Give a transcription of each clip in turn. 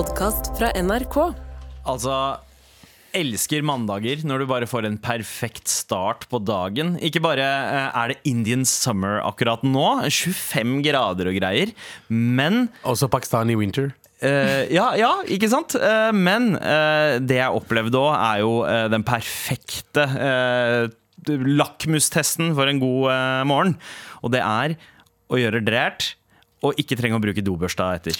podkast fra NRK. Altså Elsker mandager når du bare får en perfekt start på dagen. Ikke bare eh, er det Indian summer akkurat nå, 25 grader og greier, men Også Pakistani winter. Uh, ja, ja, ikke sant? Uh, men uh, det jeg opplevde òg, er jo den perfekte eh, lakmustesten for en god morgen. Og det er å gjøre drært og ikke trenger å bruke dobørsta etter.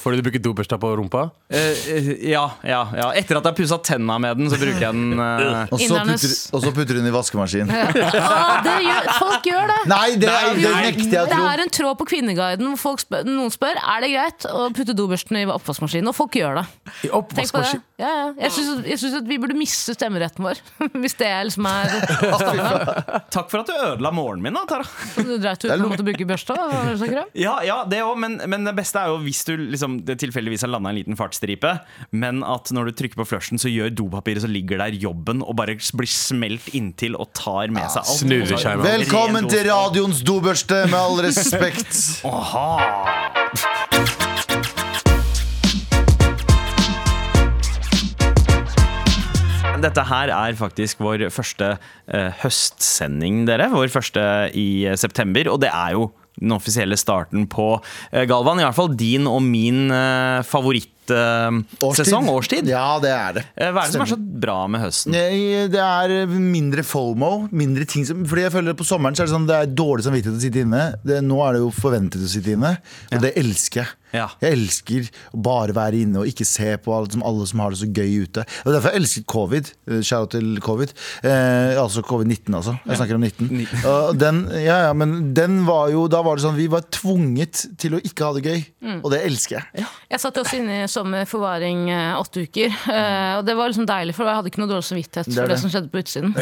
Fordi du bruker dobørsta på rumpa? Eh, eh, ja, ja, ja. Etter at jeg har pussa tenna med den, så bruker jeg den eh, Og så putter, og så putter hun i vaskemaskinen. Ah, det gjør, folk gjør det. Nei, det, det nekter jeg å det er en tråd på Kvinneguiden hvor folk spør, noen spør er det greit å putte dobørsten i oppvaskmaskinen, og folk gjør det. I Tenk på det. Ja, ja. Jeg syns vi burde miste stemmeretten vår. Hvis det liksom er Takk for at du ødela morgenen min, da, Tara. Du dreit ut på å måtte bruke børsta? Om? Ja, ja det òg, men, men det beste er jo hvis du liksom, det tilfeldigvis har landa en liten fartsstripe, men at når du trykker på flushen, så gjør dopapiret som ligger der, jobben og bare blir smelt inntil og tar med seg alt. så- skjermen. Velkommen til radioens dobørste, med all respekt. Dette her er faktisk vår første eh, høstsending, dere. Vår første i eh, september. Og det er jo den offisielle starten på eh, Galvan. I hvert fall din og min eh, favorittsesong. årstid. Ja, det er det. Eh, Hva er det som er så bra med høsten? Nei, Det er mindre FOMO. Mindre ting som, fordi jeg føler På sommeren så er det sånn Det er dårlig samvittighet å sitte inne. Det, nå er det jo forventet å sitte inne, og det elsker jeg. Ja. Jeg elsker å bare være inne og ikke se på alle som, alle som har det så gøy ute. Og Derfor jeg covid. Eh, Shout out til covid. Eh, altså covid-19, altså. Jeg snakker om 19. uh, den, ja, ja, men den var jo Da var det sånn vi var tvunget til å ikke ha det gøy, og det elsker jeg. Jeg satt også inne i sommerforvaring eh, åtte uker. eh, Og det var liksom deilig, for jeg hadde ikke noe dårlig samvittighet for det det. som skjedde på utsiden.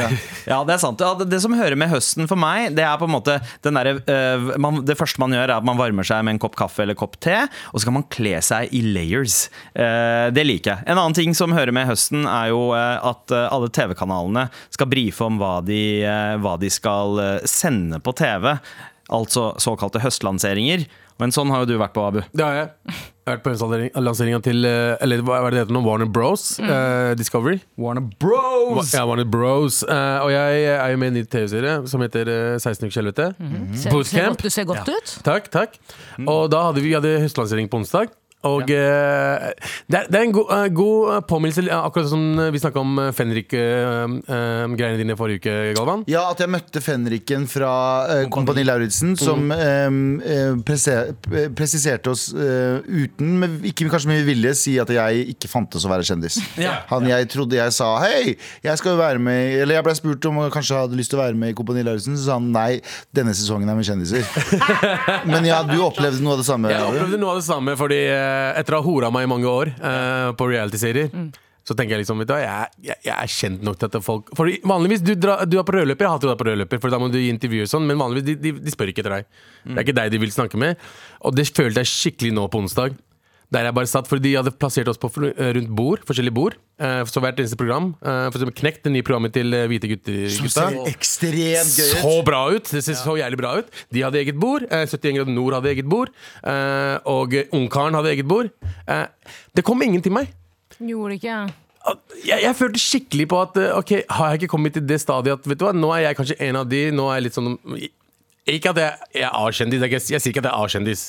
Ja, det er sant. Ja, det, det som hører med høsten for meg, det er på en måte den derre øh, man- Det første man gjør, er at man varmer seg med en kopp kaffe eller kopp te, og så kan man kle seg i layers. Uh, det liker jeg. En annen ting som hører med høsten, er jo eh, at eh, alle TV-kanalene skal brife om hva de, eh, hva de skal eh, sende på TV. Altså såkalte høstlanseringer. Og en sånn har jo du vært på, Abu. Det har jeg. Vært på lanseringa til eh, Eller hva er det det heter nå? Warner Bros. eh, Discovery. Warner Bros! Ja, Warner Bros. Uh, og jeg er jo med i en ny TV-serie som heter eh, 16 ukers helvete. Ser, ser Bootcamp. godt, du ser godt ut. Takk, takk. Og da hadde vi vi hadde høstlansering på onsdag. Og eh, det, er, det er en god, eh, god påminnelse, eh, akkurat som vi snakka om uh, Fenrik-greiene dine forrige uke, Galvan. Ja, at jeg møtte fenriken fra Kompani Lauritzen, som mm. presiserte oss uten, med, ikke kanskje med vilje, si at jeg ikke fantes å være kjendis. Ja. Han jeg trodde jeg sa hei, jeg skal jo være med Eller jeg ble spurt om jeg kanskje hadde lyst til å være med i Kompani Lauritzen, så sa han nei, denne sesongen er med kjendiser. Men ja, du opplevde noe av det samme. Jeg opplevde noe av det samme, fordi etter å ha hora meg i mange år eh, på reality-serier Så tenker jeg liksom, vet du jeg, jeg, jeg er kjent nok til at folk For vanligvis, du, dra, du er på rødløper, jeg hater å være på rødløper, for da må du gi intervjuer og sånn, men vanligvis, de, de, de spør ikke etter deg. Det er ikke deg de vil snakke med. Og det følte jeg skikkelig nå på onsdag. Der jeg bare satt, fordi De hadde plassert oss på eh, rundt bord, forskjellige bord. eh, Så hvert eneste program. eh, For eksempel Knekt, det nye programmet til hvite gutter. Som ser ekstremt gøy Så bra ut! Det ser så jævlig bra ut. De hadde eget bord. eh, 71 grader nord hadde eget bord. eh, Og Ungkaren hadde eget bord. Eh, Det kom ingen til meg. Gjorde ikke. Jeg, jeg følte skikkelig på at Ok, har jeg ikke kommet til det stadiet at Vet du hva, nå er jeg kanskje en av de. Nå er jeg litt sånn Ikke at jeg, jeg er A-kjendis. Jeg, jeg sier ikke at jeg er A-kjendis.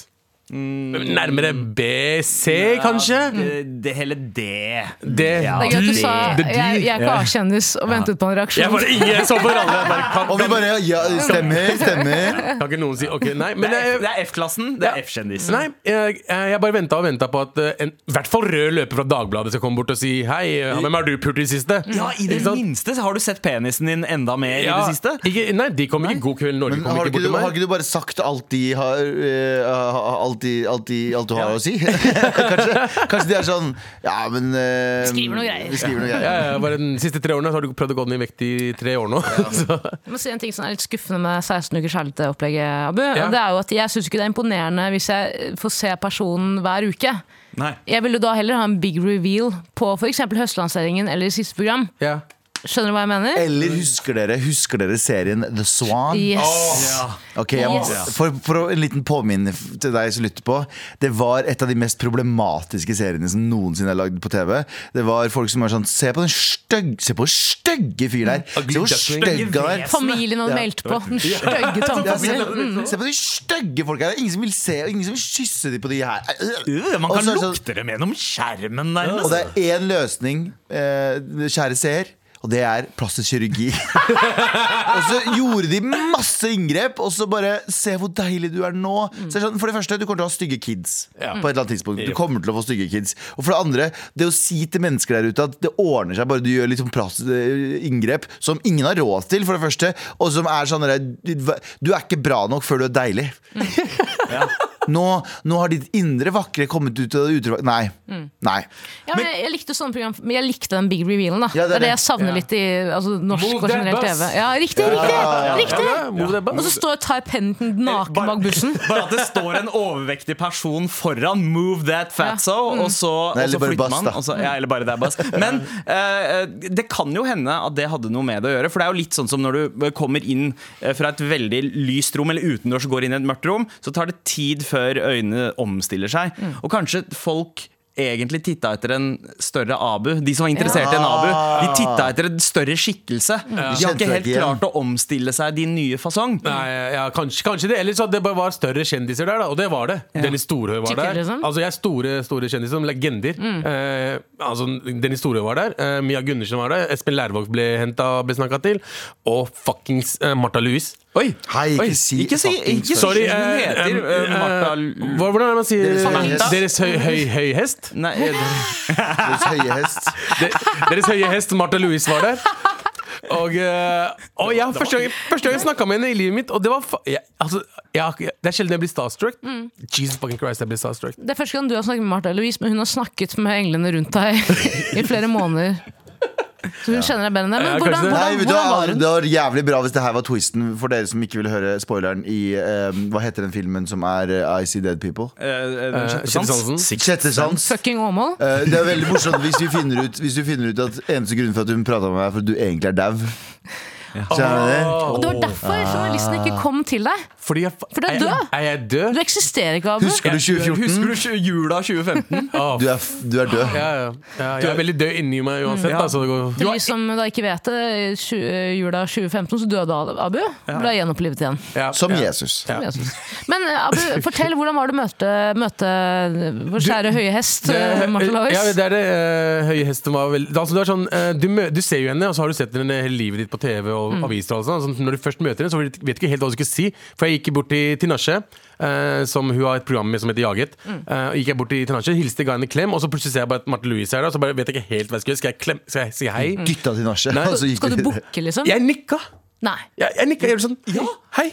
Nærmere B, C, kanskje? Det, det hele det. Det, Ja. Det er gøy at du sa det jeg, jeg er ikke A-kjendis og ventet på en Jeg reaksjon. bare ingen så på alle Jeg bare, Kan, Og vi bare ja, stemmer, stemmer. kan ikke noen si ok, nei? Men Det er, jeg, det er F-klassen, det er F-kjendis. Nei, jeg, jeg bare venta og venta på at eh, en i hvert fall rød løper fra Dagbladet skal komme bort og si Hei, eh, hvem har du pult i det siste? Ja, I det minste så har du sett penisen din enda mer Ja, i det siste. Ikke, nei, de kom ikke God kveld Norge. Men kom ikke bort du, meg. har ikke du bare sagt alt de har uh, alt, de, alt, de, alt du har å si? kanskje, kanskje de er sånn Ja, men eh, Skriver noe greier. Vi skriver noe Ja, greier. ja, bare De siste tre årene så har du prøvd å gå ned i vekt i tre år nå. Så, Jeg må si en ting som er litt skuffende med 16 ukers kjærlighet-opplegget, Abu. Ja. Det er jo at Jeg syns ikke det er imponerende hvis jeg får se personen hver uke. Nei. Jeg vil jo da heller ha en big reveal på f.eks. høstlanseringen eller siste program. ja. Skjønner du hva jeg mener? Eller husker dere, husker dere serien The Swan? Yes. Ok, jeg må, Yes. for, for en liten påminne til deg som lytter på. Det var et av de mest problematiske seriene som noensinne er lagd på TV. Det var folk som var sånn Se på den stygg, Se på den stygge fyren der! Se hvor stygg han er! Familien hadde meldt på. Den stygge Ja, tanten se, på de stygge folka her! Ingen som vil se og ingen som vil kysse de på de her. Øh, Man Og kan så er det sånn- lukte dem gjennom skjermen, Og det er én løsning, eh, kjære seer, og det er plastisk kirurgi. og så gjorde de masse inngrep, og så bare Se hvor deilig du er nå. Så sånn, for det første, du kommer til å ha stygge kids. Ja. På et eller annet tidspunkt Du kommer til å få stygge kids. Og for det andre, det å si til mennesker der ute at det ordner seg bare du gjør litt sånn eh, inngrep som ingen har råd til, for det første, og som er sånn Du er ikke bra nok før du er deilig. Nå, nå har ditt indre vakre kommet ut av det utre Nei. Nei. Ja, men jeg, jeg likte sånne program Men jeg likte den big revealen. da Ja, det, er det jeg det. savner Ja. litt i altså, norsk Move og generelt. TV. Ja, riktig! riktig, riktig. Og så står Ty Pennington naken Bare- bak bussen. Bare at det står en overvektig person foran 'move that fatso', og så, Nei, og så flytter bass, man. da. Og så, ja, eller bare det er bass. Men uh, det kan jo hende at det hadde noe med det å gjøre. For det er jo litt sånn som når du kommer inn eh, fra et veldig lyst rom, eller utendørs og går inn i et mørkt rom, så tar det tid før øynene omstiller seg. Og kanskje folk egentlig titta etter en større Abu. De som var interessert i en Abu. De titta etter en større skikkelse. De har ikke helt klart å omstille seg din nye fasong. Nei, ja, kanskje, kanskje det. Eller så det bare var større kjendiser der, da. Og det var det. Dennis Storhøy var der. liksom? Altså, jeg er store store kjendiser, som legender. Eh, altså, Dennis Storhøy var der. Eh, Mia Gundersen var der. Espen Lærvåg ble henta ble snakka til. Og fuckings eh, Martha Louise. Oi! Hei, ikke Oi, si ikke si, ikke Sorry. Hun eh, heter eh, eh, Martha eh, L- hva- Hvordan er det man sier Deres høye hest. Deres høy, høy, høy hest? Nei, eh, Deres høye hest. De, deres høye hest Martha Louise var der. Og, eh, og jeg, første gang, første gang jeg snakka med henne i livet mitt, og det var fa jeg, altså, jeg, Det er sjelden jeg blir starstruck. Jesus fucking Christ, jeg blir starstruck. Det er første gang du har snakket med Martha Louise, men hun har snakket med englene rundt deg i flere måneder. Hun kjenner deg bedre enn det. Men hvordan. Nei, hvordan, hvordan var hun? det var jævlig bra hvis det her var twisten for dere som ikke ville høre spoileren i eh, Hva heter den filmen som er eh, I See Dead People? eh, eh, Eh, sjette sans. Sans. Fucking Åmål? Eh, det er veldig morsomt hvis du finner ut, hvis du finner ut at eneste grunn for at hun prata med meg, er for at du egentlig er dau. Skjønner? Og det var derfor journalisten ikke kom til deg. Fordi jeg, For du er død. Er, jeg død? Du eksisterer ikke, Abu. Husker du 2014? Husker du jula 2015? Åh, Du er, du er død. ja, ja. ja, jeg er veldig død inni meg uansett. Ja. Altså, det går. For de som da ikke vet det, i jula 2015 så døde Abu. Ble gjenopplivet igjen. Ja, Som. Jesus. Ja. Jesus. Men eh, Abu, fortell, hvordan var det å møte, møte vår kjære høye hest, eh, ja, det er det eh, høye hesten var altså, sånn, du, du ser jo henne, og så har du sett henne hele livet ditt på TV og aviser. Og sånn. Så når du først møter henne, så vet du ikke helt hva du skal si. For jeg gikk bort til Tinashe, uh, som hun har et program med som heter Jaget. Mm. og gikk jeg bort til Tinashe, hilste, ga henne en klem, og så plutselig ser jeg bare at Martha Louise er der. Og så bare vet jeg ikke helt hva jeg skal gjøre. Skal jeg, klem, skal jeg si hei? Dytta Tinashe. Skal du bukke, liksom? Jeg nikka! Nei. Jeg, jeg nikka, jeg gjorde sånn. Ja, hei!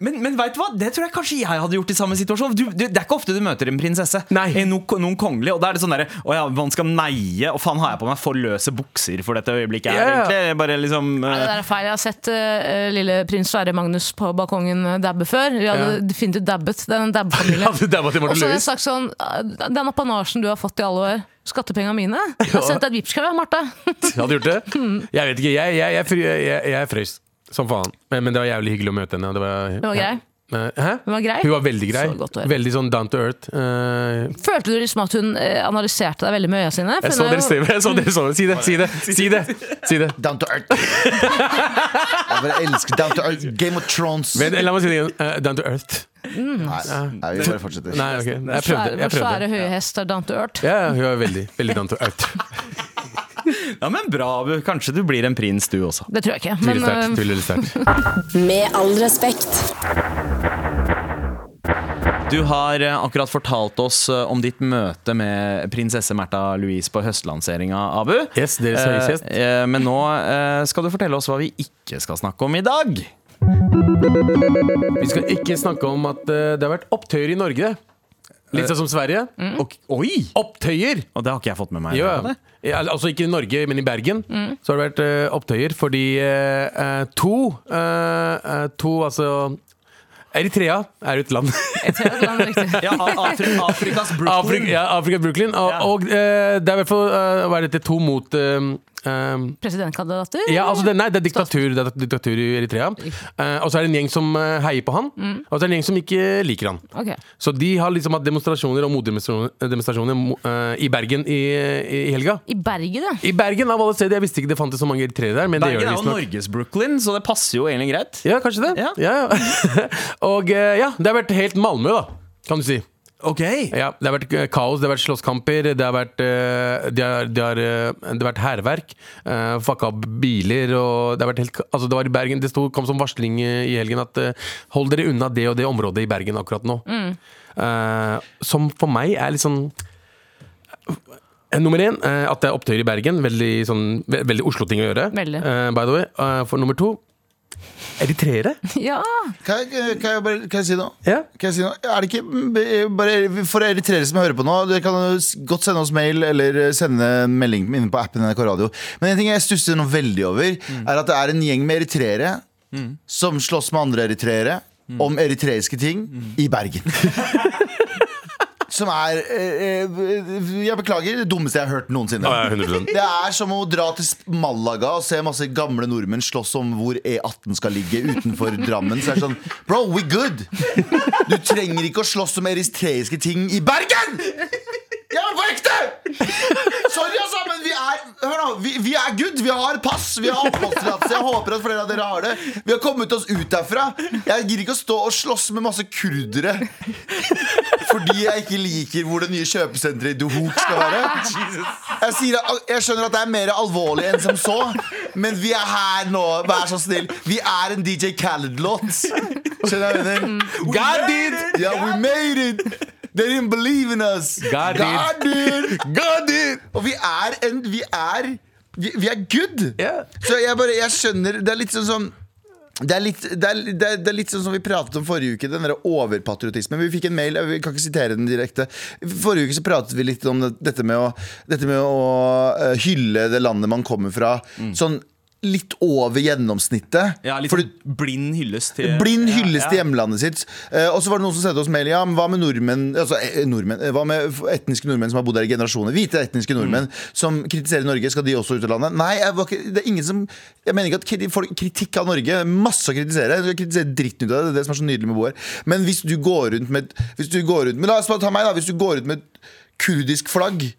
Men, men vet du hva? det tror jeg kanskje jeg hadde gjort i samme situasjon. Du, du, det er ikke ofte du møter en prinsesse. Nei. Eh, No, noen kongelig. Og da er det sånn derre Å ja, man skal neie. Og faen, har jeg på meg for løse bukser for dette øyeblikket her, Ja, ja. egentlig? Bare liksom det eh, der er feil. Jeg har sett eh, lille prins Sverre Magnus på balkongen eh, dabbe før. Vi hadde Ja. definitivt dabbet. Det er en dabbefamilie. Ja, det til Og så har jeg sagt sånn eh, Den apanasjen du har fått i alle år, skattepengene mine Jeg har sendt deg et Vipps-krav, Martha. Jeg hadde gjort det. Jeg vet ikke, jeg, jeg, jeg, fry- jeg, jeg frøs som faen. Men, men det var jævlig hyggelig å møte henne. Det var, Det var grei. Eh, Hæ? Hun var grei. Hun var veldig grei. Så. Veldig sånn down to earth. Uh... Følte du liksom at hun eh, analyserte deg veldig med øya sine? Jeg så er dere se. Jeg så dere så det. Si det, si det! Si det, si det. Down to earth. Jeg bare elsker Down to earth. Game of Thrones. Men, la meg si det igjen. Uh, down to earth. Nei, nei, vi bare fortsetter. Nei, okay. Jeg prøvde. Jeg prøvde. svære høye hester, down to earth. Ja, ja, hun var veldig, veldig down to earth. Ja, men bra, Abu. Kanskje du blir en prins, du også. Det tror jeg ikke. Men sterkt. eh, Tviler sterkt. Med all respekt. Du har eh, akkurat fortalt oss eh, om ditt møte med prinsesse Märtha Louise på høstlanseringa, Abu. Yes, deres er Eh, eh, men nå eh, skal du fortelle oss hva vi ikke skal snakke om i dag. Vi skal ikke snakke om at det har vært opptøyer i Norge. Litt sånn som Sverige. Og, oi! Opptøyer! Og det har ikke jeg fått med meg. Ja. Ja, altså ikke i Norge, men i Bergen. Så har det vært eh, opptøyer fordi eh, eh, to eh, eh, To, altså Eritrea er jo et land. Ja, Afri Afrikas Brooklyn. Afrika, ja, Afrika Brooklyn. Og, Ja. og eh, det er i hvert fall hva er dette, to mot, Um, Presidentkandidater? ja, altså det, nei, det er diktatur, det er diktatur i Eritrea. Uh, og så er det en gjeng som eh, heier på han, Mm. og så er det en gjeng som ikke liker han. Okay. Så de har liksom hatt demonstrasjoner og motdemonstrasjoner uh, eh, i Bergen i, i helga. I Bergen, ja. I Bergen av alle steder. Jeg visste ikke det fantes så mange eritreere der. Men det Bergen er jo. Norges Brooklyn, så det passer jo egentlig greit. Ja, kanskje det. Ja. Ja. Ja, og uh, ja, det har vært helt Malmö, da, kan du si. Ok Ja, Det har vært eh, kaos, det har vært slåsskamper, det har vært eh, Det har, det har, eh, det har vært hærverk. Uh, Fucka opp biler og Det har vært helt ka- Altså, det var i Bergen Det sto, kom som varsling eh, i helgen at eh, hold dere unna det og det området i Bergen akkurat nå. Eh, som for meg er litt sånn eh, Nummer én, eh, at det er opptøyer i Bergen. Veldig, sånn, ve veldig Oslo-ting å gjøre. Veldig. Eh, by the way. Eh, for nummer to Eritreere? Ja! Kan jeg, kan jeg, bare, kan jeg si? Ja. Kan jeg si noe? Er det ikke mm, bare for eritreere som hører på nå? Dere kan godt sende oss mail eller sende en melding inne på appen NRK Radio. Men en ting jeg stusser noe veldig over, er at det er en gjeng med eritreere som slåss med andre eritreere om eritreiske ting i Bergen. Som er eh, eh, Jeg beklager, det dummeste jeg har hørt noensinne. Ja, 100%. Det er som å dra til Malaga og se masse gamle nordmenn slåss om hvor E18 skal ligge utenfor Drammen. Så er det sånn Bro, we good! Du trenger ikke å slåss om eritreiske ting i Bergen! Ja, men på ekte! Sorry, altså, men vi er Hør nå, vi, vi er good. Vi har pass. Vi har oppholdstillatelse. Jeg håper at flere av dere har det. Vi har kommet oss ut derfra. Jeg gidder ikke å stå og slåss med masse kurdere fordi jeg ikke liker hvor det nye kjøpesenteret i Dohuk skal være. Jeg, sier, jeg skjønner at det er mer alvorlig enn som så, men vi er her nå. Vær så snill. Vi er en DJ Khaled-låt. Skjønner du hva jeg mener? God did! Yeah, we made it! They didn't believe in us. God did. did. God did! Og vi er en Vi er Vi, vi er good. Yeah. Så jeg bare Jeg skjønner Det er litt sånn sånn det er, litt, det, er, det, er, det er litt sånn som vi pratet om forrige uke, den overpatriotismen. Vi fikk en mail, vi kan ikke sitere den direkte. Forrige uke så pratet vi litt om det, dette med å, dette med å eh, hylle det landet man kommer fra. Sånn litt over gjennomsnittet. Ja, litt Fordi- sånn blind hyllest til Blind hyllest Ja, til hjemlandet sitt. Eh, og så var det noen som sendte oss mail. Ja, hva med nordmenn Altså eh, nordmenn eh, Hva med etniske nordmenn som har bodd her i generasjoner? Hvite etniske nordmenn som kritiserer Norge. Skal de også ut av landet? Nei, ikke, det er ingen som Jeg mener ikke at folk, kritikk av Norge Masse å kritisere. Jeg kritiserer dritten ut av det. Det er det som er så nydelig med å bo her. Men hvis du går rundt med Hvis du går rundt Men la oss bare ta meg, da. Hvis du går rundt med kurdisk flagg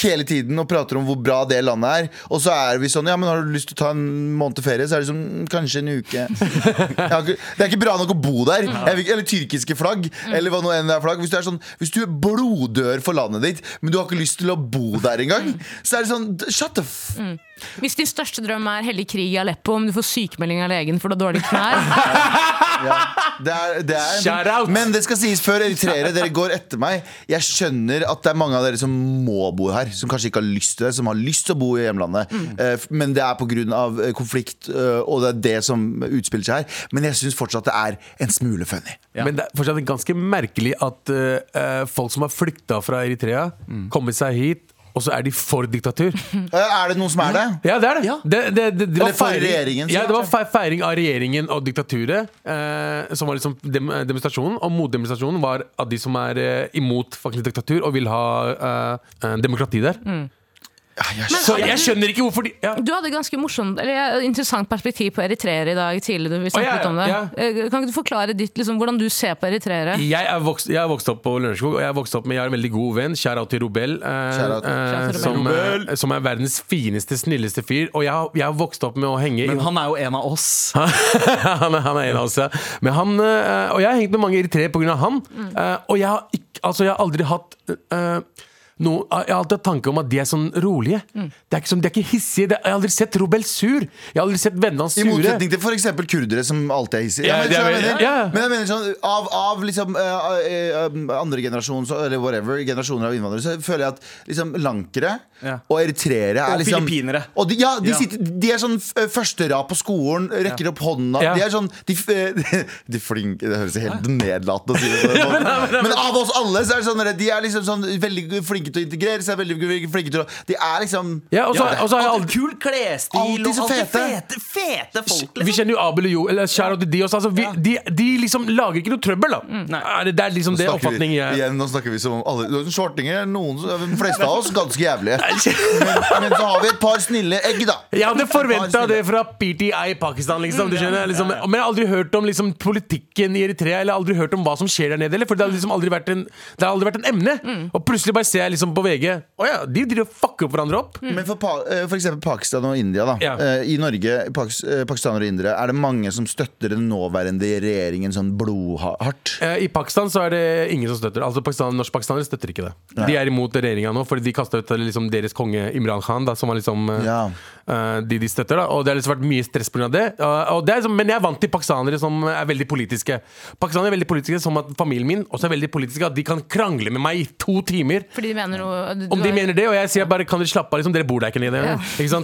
hele tiden og prater om hvor bra det landet er. Og så er vi sånn Ja, men har du lyst til å ta en måned ferie? Så er det sånn "Mm, Kanskje en uke. Ikke, det er ikke bra nok å bo der. Eller tyrkiske flagg. Eller hva nå enn det er flagg. Hvis du er sånn Hvis du bloddør for landet ditt, men du har ikke lyst til å bo der engang, så er det sånn Shut the f... Hvis din største drøm er hellig krig i Aleppo, om du får sykemelding av legen for du har dårlige knær Ja, det er, det er, Men det skal sies før eritreere, dere går etter meg. Jeg skjønner at det er mange av dere som må bo her. Som kanskje ikke har lyst til det, som har lyst til å bo i hjemlandet. Mm. Men det er pga. konflikt, eh, og det er det som utspiller seg her. Men jeg syns fortsatt det er en smule funny. Ja. Men det er fortsatt ganske merkelig at eh, eh, folk som har flykta fra Eritrea, kommer seg hit, og så er de for diktatur. Eh, Er det noen som er det? Ja, det er det. Ja. det, det, det, det var feiring- Ja, det var fe- feiring av regjeringen og diktaturet. Eh, som var liksom dem, demonstrasjonen. Og motdemonstrasjonen var av de som er eh, imot faktisk diktatur og vil ha eh, eh, demokrati der. Ja, jeg jeg skjønner ikke hvorfor de ja. Du hadde ganske morsomt, eller interessant perspektiv på eritreere i dag tidlig. Snakket Å, ja, ja, om det. ja. Eh, Kan ikke du forklare ditt, liksom, hvordan du ser på eritreere? Jeg er vokst, jeg er vokst opp på Lørenskog, og jeg er vokst opp med Jeg har en veldig god venn. Kjæra til Robel. eh, eh, som, eh, som er verdens fineste, snilleste fyr. Og jeg, har- jeg har vokst opp med å henge Men han er jo en av oss. han, er, han er en av oss, ja. Men han, eh, og jeg har hengt med mange eritreere pga. han. eh, og jeg har, ikke, altså, jeg har aldri hatt eh, noe, jeg har alltid hatt tanke om at de er sånn rolige. Det er ikke sånn, de er ikke hissige. Det, jeg har aldri sett Robel sur. Jeg har aldri sett vennene hans I motsetning til f.eks. kurdere, som alltid er hissige. Ja, men, det er jeg mener, ja. men jeg mener sånn Av, av liksom uh, uh, uh, andre generasjon, så- eller whatever, generasjoner av innvandrere, så føler jeg at liksom lankere Ja. og eritreere er Og liksom filippinere. Og de, ja, de, Ja. Sitter, de er sånn f- førsterad på skolen, rekker opp hånda. Ja. De er sånn De, de flinke Det høres helt nedlatende ut å si det på. Men av oss alle så er det sånn De er liksom sånn veldig flinke flinke til å integrere seg, veldig flinke til å De er liksom Ja, og så og så har jeg Kul klesstil og alltid fete. fete, fete folk. vi Liksom. kjenner jo Abel og Jo, eller out til de også. Altså, vi, de, de liksom lager ikke noe trøbbel, da. Mm. Det, det er liksom det vi- oppfatningen jeg Igjen, nå snakker vi som om alle Shortinger er noen, de fleste av oss ganske jævlige. Men, men så har vi et par snille egg, da. Jeg hadde forventa det fra PTI i Pakistan. Liksom, du skjønner, liksom, Men jeg har aldri hørt om liksom, politikken i Eritrea Eller aldri hørt om hva som skjer der nede. Eller, for det har liksom aldri vært en, det har aldri vært en emne. Og plutselig bare ser jeg liksom på VG Å ja, de driver og fucker hverandre opp. Men for, pa eh, for eksempel Pakistan og India da Ja. Eh, I Norge, Pakis eh, pakistanere og indere Er det mange som støtter den nåværende regjeringen Sånn blodhardt? I Pakistan så er det ingen som støtter Altså Pakistan, Norsk-pakistanere støtter ikke det. De er imot regjeringa nå, fordi de kasta ut liksom, deres konge Imran Khan, da, som var liksom Ja. eh, de de støtter. da Og det har liksom vært mye stress pga. det. Og det er, liksom- men jeg er vant til pakistanere som er veldig politiske. Pakistanere er veldig politiske Som at familien min også er veldig politiske. At de kan krangle med meg i to timer. Fordi de mener noe du, Om de har- mener det, og jeg sier bare kan dere slappe av, liksom, dere bor der ikke lenger. Ja.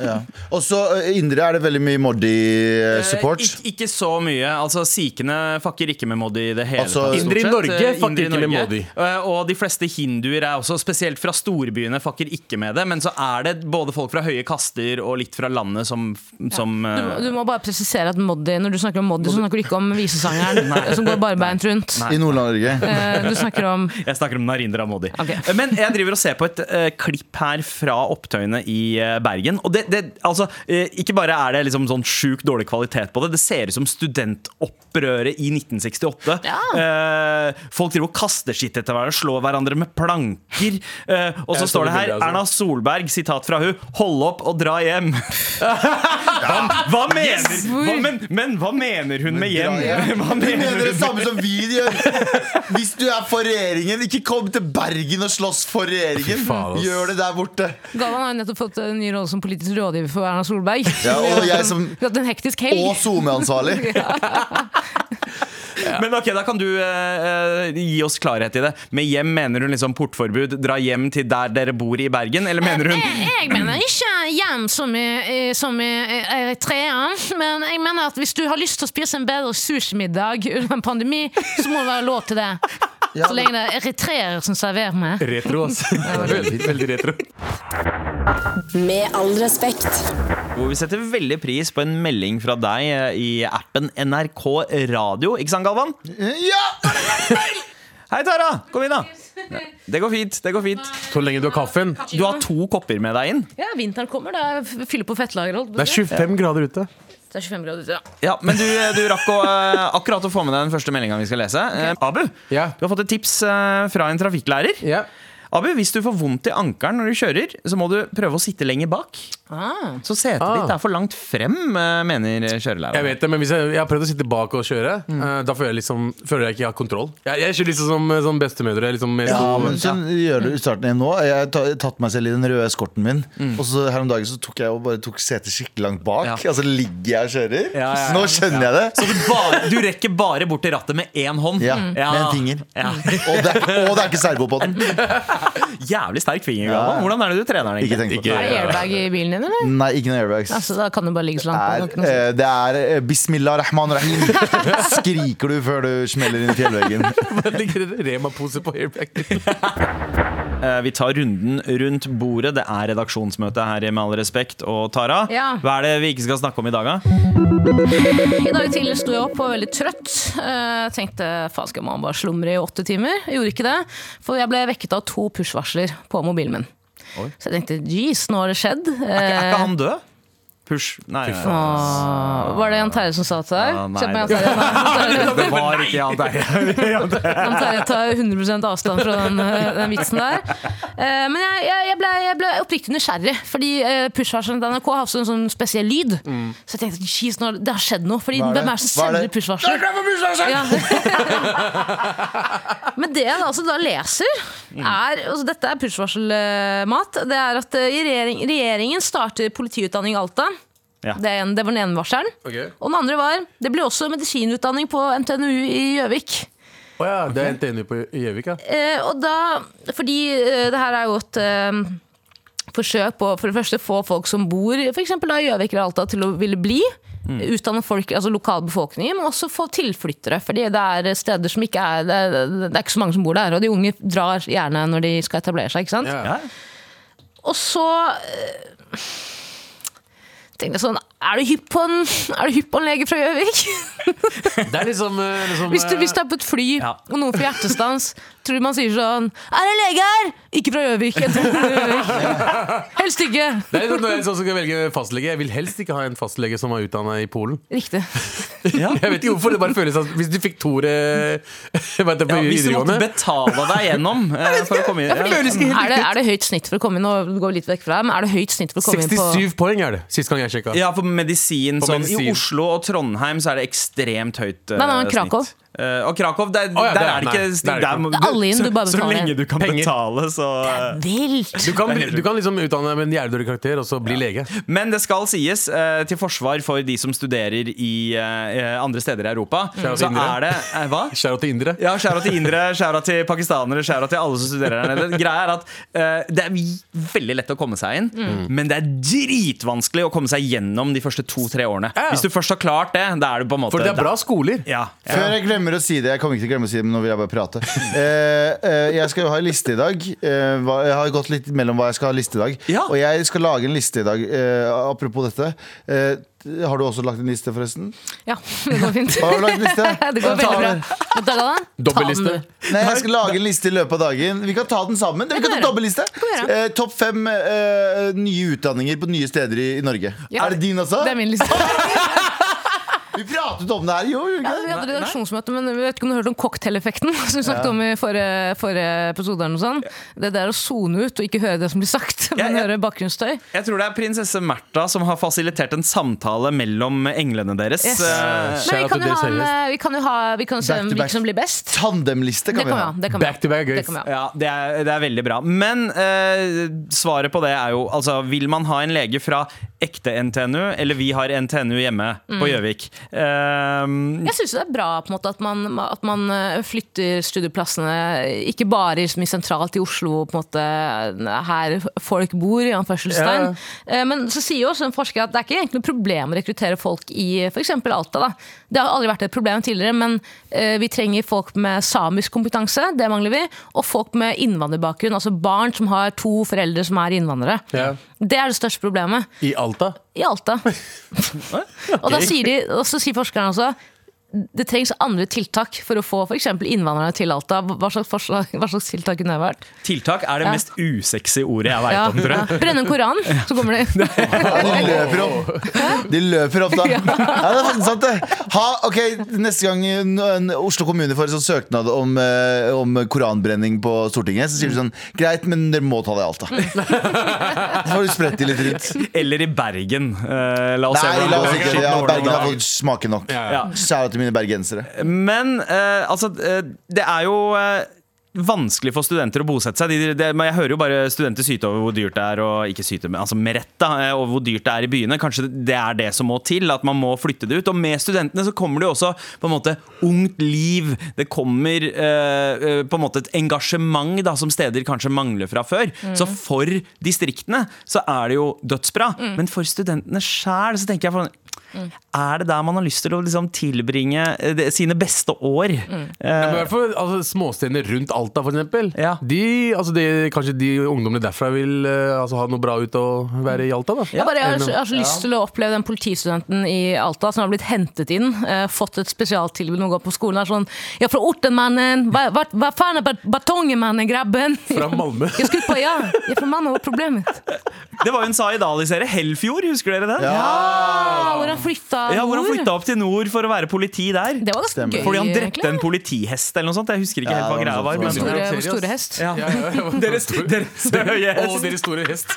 Ja. Og så indre er det veldig mye Moddi-support. Eh, ikke, ikke så mye. Altså, Sikhene fucker ikke med Moddi i det hele Altså- tatt. Indre i. Norge Eh, fucker ikke med Moddi. Eh, Og de fleste hinduer er også, spesielt fra storbyene, fucker ikke med det. Men så er det både folk fra høye kaster og litt fra landet som, som du, eh, du må bare presisere at Moddi, når du snakker om Moddi, så snakker du ikke om visesangeren som går barbeint rundt. I Nord-Norge Eh, Du snakker om Jeg snakker om Narindra Moddi. Ok. Eh, Men jeg driver og ser på et uh, klipp her fra opptøyene i uh, Bergen. Og det, det, altså, uh, ikke bare er det liksom sånn sjukt dårlig kvalitet på det, det ser ut som studentopprøret i 1968. Ja. Eh, folk driver og kaster skitt etter hverandre, slår hverandre med planker. Eh, og så står det her altså. Erna Solberg, sitat fra hun 'Hold opp og dra hjem'. hva, hva mener, hva, men, men hva mener hun med hjem? Hva Du mener mener det samme som vi gjør Hvis du er for regjeringen Ikke kom til Bergen og slåss for regjeringen faen. Gjør det der borte Galvan har jo nettopp fått en ny rolle som politisk rådgiver for Erna Solberg. Ja, og jeg som- Vi har hatt en hektisk helg. Og SoMe-ansvarlig Men ok, da kan du eh, eh, gi oss klarhet i det. Med hjem mener hun liksom portforbud, dra hjem til der dere bor i Bergen? Eller mener hun Jeg, jeg mener ikke hjem som i- som i Eritrea, men jeg mener at hvis du har lyst til å spise en bedre sushimiddag under en pandemi, så må det være lov til det. Ja, Så lenge det er eritreere som serverer meg. Retro, altså. veldig, veldig retro. Med all respekt. Hvor vi setter veldig pris på en melding fra deg eh, i appen NRK Radio. Ikke sant, Galvan? Ja! Hei, Tara! Kom inn, da. Det går fint. det går fint Så lenge du har kaffen. Du har to kopper med deg inn. Ja, vinteren kommer. Da fyller på fettlageret. Det er 25 grader ute. Det er 25 grader ute. Ja. Ja, Men du, du rakk å, eh, akkurat å få med deg den første meldinga vi skal lese. Eh, Abu, Ja. du har fått et tips eh, fra en trafikklærer. Ja. Abu, Hvis du får vondt i ankelen når du kjører, så må du prøve å sitte lenger bak. Ah. Så setet Ah. ditt er for langt frem, eh, mener kjørelæreren. Jeg vet det, men hvis jeg, jeg har prøvd å sitte bak og kjøre, eh, da føler jeg, liksom, føler jeg ikke jeg har kontroll. Jeg, jeg kjører liksom som, som bestemødre. Liksom, Ja, to- men sånn gjør du starten igjen nå. Jeg har tatt meg selv i den røde eskorten min. Mm. Og så her om dagen så tok jeg og bare tok setet skikkelig langt bak. Ja. Altså ligger jeg og kjører. Ja, ja, ja. Nå skjønner jeg det. Så du, bare, du rekker bare bort til rattet med én hånd? Ja, Ja. Med en finger. Ja. Og, det er, og det er ikke servo på den. Jævlig sterk finger. Ja. Hvordan er det du trener den? Ikke tenk på det airbag i bilen din, eller? Nei, ikke noe airbags. Altså, da kan du bare ligge så langt bak. Noe eh, det er eh, bismillah rahman rahim. Skriker du før du smeller inn i fjellveggen. Det ligger en Rema-pose på airbagen. Eh, Vi tar runden rundt bordet. Det er redaksjonsmøte her i Med all respekt. Og Tara, Ja. hva er det vi ikke skal snakke om i dag, da? I dag tidlig sto jeg opp og var veldig trøtt. Jeg tenkte faen skal man bare slumre i åtte timer? Jeg gjorde ikke det, for jeg ble vekket av to push-varsler på mobilen min. Så jeg tenkte jeez, nå har det skjedd. Er ikke, er Eh, ikke han død? Push Nei. åh, var det Jan Terje som sa det til deg? Ja, nei, Se det- Terje. Nei, Det var ikke Jan Terje. Jan Terje tar 100 avstand fra den, eh, den vitsen der. Uh, men jeg, jeg, jeg, ble, jeg ble oppriktig nysgjerrig, fordi uh, push-varselen til NRK har også en sånn spesiell lyd. Så jeg tenkte jeez, det har skjedd noe. Fordi hvem er det? hvem er det som Hva er sender det? push-varsel! Ja. Men det jeg altså da leser, er altså Dette er push-varselmat. Det er at eh, regjering, regjeringen starter politiutdanning i Alta. Ja. Det, er en, det var den ene varselen. Okay. Og den andre var det ble også medisinutdanning på NTNU i Gjøvik. Å ja, det er NTNU på Gjøvik, ja. Eh, og da, fordi eh, det her er jo et eh, forsøk på for det første få folk som bor for eksempel da i Gjøvik eller Alta til å ville bli Utdanne folk, altså lokalbefolkningen, men også få tilflyttere. Fordi det er steder som ikke er det, det er ikke så mange som bor der, og de unge drar gjerne når de skal etablere seg. ikke sant? Ja. Ja. Og så eh, tenkte jeg sånn Er du hypp på en, er du hypp på en lege fra Gjøvik? Det er liksom, eh, liksom Hvis du, eh, hvis du er på et fly, Ja. og noen får hjertestans, tror du man sier sånn Er det lege her? Ikke fra Gjøvik. Helst ikke. det er noe når jeg sånn skal velge fastlege. Jeg vil helst ikke ha en fastlege som er utdanna i Polen. Riktig. Jeg vet ikke hvorfor det bare føles at Hvis du fikk Tore heter Ja, hvis du måtte betale deg gjennom eh, for å komme inn. Ja. Er det, er det høyt snitt for å komme inn? Nå går vi litt vekk fra det, men er det høyt snitt for å komme inn på 67 poeng er det, sist gang jeg sjekka. Ja, for medisin, på sånn, medisin. I Oslo og Trondheim så er det ekstremt høyt eh, Nei, nei, men Krakow. snitt. Eh, og Krakow, der, oh, ja, der der er det ikke det er der må- ikke. Alle inn, du bare så, så lenge du kan Penger. betale, så Vilt! Du kan, du kan liksom utdanne deg med en jævlig karakter og så bli lege. Men det skal sies, uh, til forsvar for de som studerer i uh, andre steder i Europa, mm. så er det Hva? Skjæra til indre. Ja, Skjæra til indere, skjæra til pakistanere, skjæra til alle som studerer der nede. Greia er at Det er veldig lett å komme seg inn, men det er dritvanskelig å komme seg gjennom de første to-tre årene. Ja. Hvis du først har klart det, da er du på en måte For det er bra skoler. Ja, ja. Før jeg glemmer å si det, jeg kommer ikke til å glemme å si det, men nå vil jeg bare prate. Eh, eh, jeg skal jo ha en liste i dag. Eh, hva- jeg har gått litt mellom hva jeg skal ha liste i dag. Ja. Og jeg skal lage en liste i dag. Eh, apropos dette. Eh, har du også lagt en liste, forresten? Ja, det går fint. Har du lagt en liste? Det går veldig bra. Dobbelliste. Nei, jeg skal lage en liste i løpet av dagen. Vi kan ta den sammen. Vi kan ta dobbelliste. Eh, Topp fem eh, nye utdanninger på nye steder i, i Norge. Ja. Er det din også? Det er min liste. Vi pratet om det her, jo. vi Ja, vi hadde redaksjonsmøte, men vi vet ikke om du har hørt om cocktaileffekten? Som vi snakket om i forrige, forrige episode. eller sånn. Det der å sone ut og ikke høre det som blir sagt, men ja. høre bakgrunnsstøy. Jeg tror det er prinsesse Märtha som har fasilitert en samtale mellom englene deres. Yes. Uh, Men vi kan jo ha vi kan jo ha Vi kan se Back hvilke som blir best. Tandemliste kan kan vi ha. Det kan Back to back, guys. Det. Ja, det er, det er veldig bra. Men uh, svaret på det er jo altså, Vil man ha en lege fra ekte NTNU, eller vi har NTNU hjemme Mm. på Gjøvik? Um, Jeg syns det er bra på en måte at man, at man eh, flytter studieplassene ikke bare så mye sentralt i Oslo, på en måte her folk bor, i anførselstegn. Ja. Men så sier jo også en forsker at det er ikke egentlig noe problem å rekruttere folk i f.eks. Alta. Da. Det har aldri vært et problem tidligere, men eh, vi trenger folk med samisk kompetanse, det mangler vi, og folk med innvandrerbakgrunn, altså barn som har to foreldre som er innvandrere. Ja. Det er det største problemet I Alta. I Alta. Og, da sier de, og så sier forskerne også det trengs andre tiltak for å få f.eks. innvandrere til Alta. Hva slags, forslag, hva slags tiltak kunne det vært? tiltak er det Ja. mest usexy ordet jeg veit Ja, om, tror ja. jeg. Brenne en koran, så kommer de. De løper opp. De løper opp, da. Ja, det er sant, det. Ha, ok, Neste gang Oslo kommune får en sånn søknad om, eh, om koranbrenning på Stortinget, så sier du sånn Greit, men dere må ta det i Alta. Så får du spredt de litt rundt. Eller i Bergen. Eh, la oss se Nei, hvordan la det oss går. ikke. Ja, Bergen har fått smake nok. Ja. Ja. Til mine bergensere. Men eh, altså, eh, det er jo eh, vanskelig for studenter å bosette seg. De, de, de, jeg hører jo bare studenter syte over hvor dyrt det er, og ikke syte, men altså med rett, da, eh, over hvor dyrt det er i byene. Kanskje det er det som må til, at man må flytte det ut. Og med studentene så kommer det jo også på en måte ungt liv. Det kommer eh, på en måte et engasjement da, som steder kanskje mangler fra før. Så for distriktene så er det jo dødsbra. Men for studentene sjæl så tenker jeg er det der man har lyst til å liksom tilbringe eh, det- sine beste år? Ja, men i hvert fall altså, Småstedene rundt Alta, eksempel. Ja. De, altså, de, kanskje de ungdommene derfra vil uh, altså, ha noe bra ut å være i Alta. Da. Jeg, bare, jeg, har, så- jeg har så lyst til å oppleve den politistudenten i Alta som har blitt hentet inn, uh, fått et spesialtilbud om å går på skolen. Er sånn, ja, fra Ortenmannen, hva, hva, hva faen er bat- batongemannen, grabben? Fra Malmö. Jeg skulle på, ja, jeg er fra Malmö, hva er problemet? Det var jo en Zaid Ali-serie, Hellfjord, husker dere den? Ja, Ah, flytta hvor han flytta opp til nord for å være politi der. Det var ganske Stemmer. gøy, Fordi han egentlig. drepte en politihest eller noe sånt. Jeg husker ikke Ja, helt hva greia var var. Men. Store, store hest. ja. Ja, ja, ja. Deres, deres høye Og hest. deres store hest.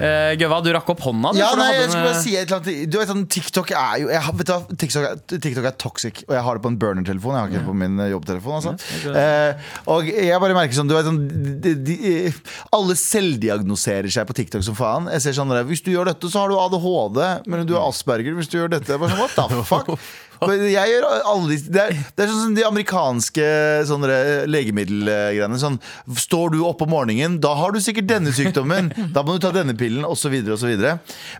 Eh, Gøva, du rakk opp hånda. du, Ja, nei, jeg skulle bare eh, si et eller annet Du vet sånn, TikTok er jo jeg, vet du, TikTok, er, TikTok er toxic, og jeg har det på en burner-telefon. Jeg har ikke det på min eh, jobbtelefon. Altså. Uh, og jeg bare merker sånn, du vet, sånn de, de, Alle selvdiagnoserer seg på TikTok som faen. Jeg ser sånn Hvis du gjør dette, så har du ADHD, men du har Asperger. Hvis du gjør dette bare sånn, What the fuck? Jeg gjør alle de, det, er, det er sånn som de amerikanske sånne legemiddelgreiene. Sånn, står du opp om morgenen, da har du sikkert denne sykdommen. Da må du ta denne pillen, osv. osv.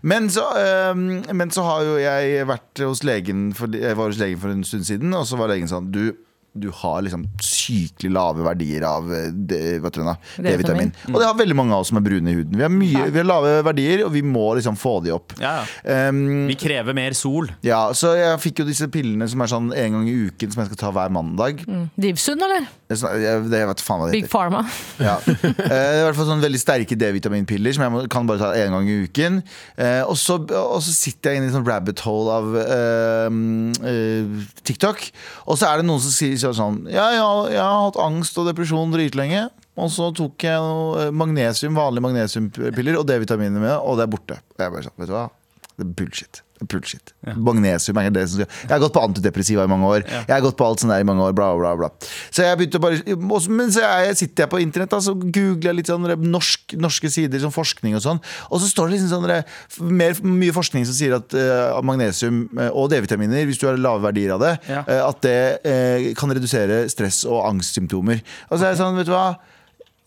Men, så, øhm, men så har jo jeg vært hos legen for, Jeg var hos legen for en stund siden, og så var legen sånn Du du har liksom sykelig lave verdier av eh? D-vitamin. Og det har veldig mange av oss som er brune i huden. Vi har, mye, vi har lave verdier, og vi må liksom få de opp. Ja, ja. Um, Vi krever mer sol. ja, så jeg fikk jo disse pillene som er sånn en gang i uken, som jeg skal ta hver mandag. Divsund, eller? Det Jeg, det, jeg vet faen hva det Big. Pharma. Ja. Eh, Det i hvert fall sånn veldig sterke D-vitaminpiller som jeg må, kan bare ta en gang i uken. Eh, og, så, og så sitter jeg inne i en sånn rabbit hole av eh, eh, TikTok, og så er det noen som sier sånn Ja, ja, jeg har hatt angst og depresjon dritlenge. Og så tok jeg noe eh, magnesium, vanlige magnesiumpiller og D-vitaminer med, og det er borte. Og jeg bare sånn, vet du hva? Det er bullshit. Det Ja. bullshit. Magnesium er det som Jeg har gått på antidepressiva i mange år. Jeg har gått på alt sånt der i mange år. Bla, bla, bla. Så jeg begynte bare Men så jeg, sitter jeg på internett da, så googler jeg litt sånn norsk, norske sider, sånn forskning og sånn. Og så står det liksom sånn mer, mye forskning som sier at uh, magnesium eh, og D-vitaminer, hvis du har lave verdier av det, Ja. uh, at det uh, kan redusere stress og angstsymptomer. Og så er jeg sånn, vet du hva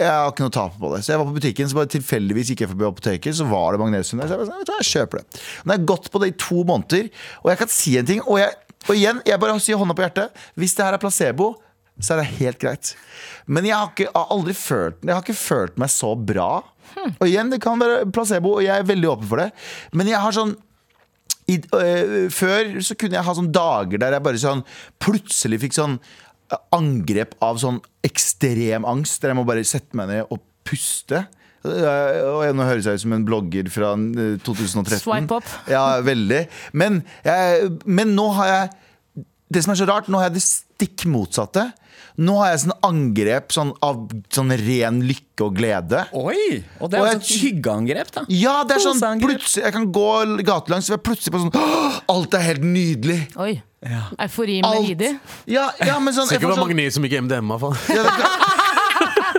jeg har ikke noe tap på det. Så jeg var på butikken, så bare tilfeldigvis gikk jeg forbi apoteket, så var det magnesium der. Så jeg, bare, jeg kjøper det. Har jeg gått på det i to måneder, og jeg kan si en ting. Og, jeg, og igjen, jeg bare sier hånda på hjertet. Hvis det her er placebo, så er det helt greit. Men jeg har, ikke, jeg har aldri følt Jeg har ikke følt meg så bra. Og igjen, det kan være placebo, og jeg er veldig åpen for det. Men jeg har sånn i, øh, før så kunne jeg ha sånne dager der jeg bare sånn plutselig fikk sånn angrep av sånn ekstrem angst, der jeg må bare sette meg ned og puste. Og nå høres jeg ut som en blogger fra øh, 2013. Swipe up. Ja, veldig. Men, jeg, men nå har jeg Det som er så rart, nå har jeg det stikk motsatte. Nå har jeg sånn angrep sånn, av sånn ren lykke og glede. Oi! Og det Og er jeg- jo et hyggeangrep, da. Ja, det er sånn plutselig Jeg kan gå gatelangs og plutselig på sånn Alt er helt nydelig. Oi. Eufori med Alt. Hidi. Ja, ja men sånn, Ser ikke sånn magnesium, ikke MDMA. Faen. ja, det,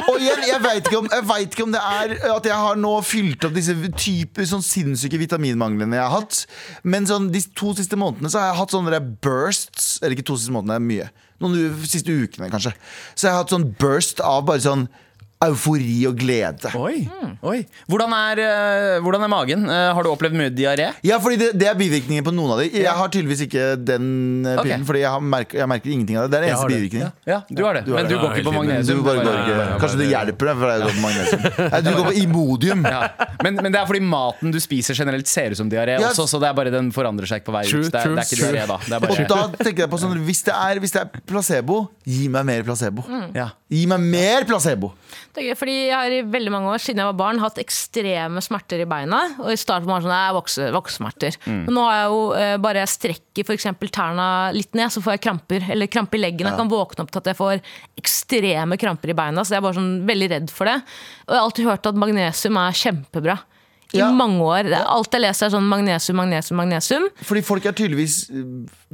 Og igjen, jeg veit ikke, vet ikke om det er at jeg har nå fylt opp disse typer sånn sinnssyke vitaminmanglene jeg har hatt. Men sånn, de to siste månedene så har jeg hatt sånne bursts. Eller ikke to siste månedene, det er mye. Noen siste ukene, kanskje. Så jeg har hatt sånn burst av bare sånn eufori og glede. Oi, oi. Hvordan, er, eh, hvordan er magen? Eh, har du opplevd mye diaré? Ja, fordi det, det er bivirkninger på noen av de. Jeg har tydeligvis ikke den eh, pillen, Ok. fordi jeg, har merk, jeg merker ingenting av det. Det er den eneste bivirkningen. Ja, du har det. Du har Men det. du går Ja, ikke på helt enig. magnesium. Du bare du går ikke, kanskje det hjelper deg for å gå på magnesium. Nei, du går på Imodium. Ja. Men, men det er fordi maten du spiser generelt ser ut som diaré Ja. også, så det er bare den forandrer seg ikke på vei True, ut. Det er, true, det er ikke true. diaré, da. Det er Og bare, da tenker jeg på sånn hvis det, er, hvis det er placebo, gi meg mer placebo. ja. Gi meg mer placebo! Det er gøy, fordi jeg har i veldig mange år siden jeg var barn hatt ekstreme smerter i beina. Og i starten var det sånn, jeg vokse, voksesmerter. Men nå har jeg jo eh, bare jeg strekker for eksempel tærne litt ned, så får jeg kramper. Eller kramper i leggen. Jeg kan våkne opp til at jeg får ekstreme kramper i beina. Så jeg er bare sånn veldig redd for det. Og jeg har alltid hørt at magnesium er kjempebra. I Ja. mange år. Alt jeg leser er sånn magnesium, magnesium, magnesium. Fordi folk er tydeligvis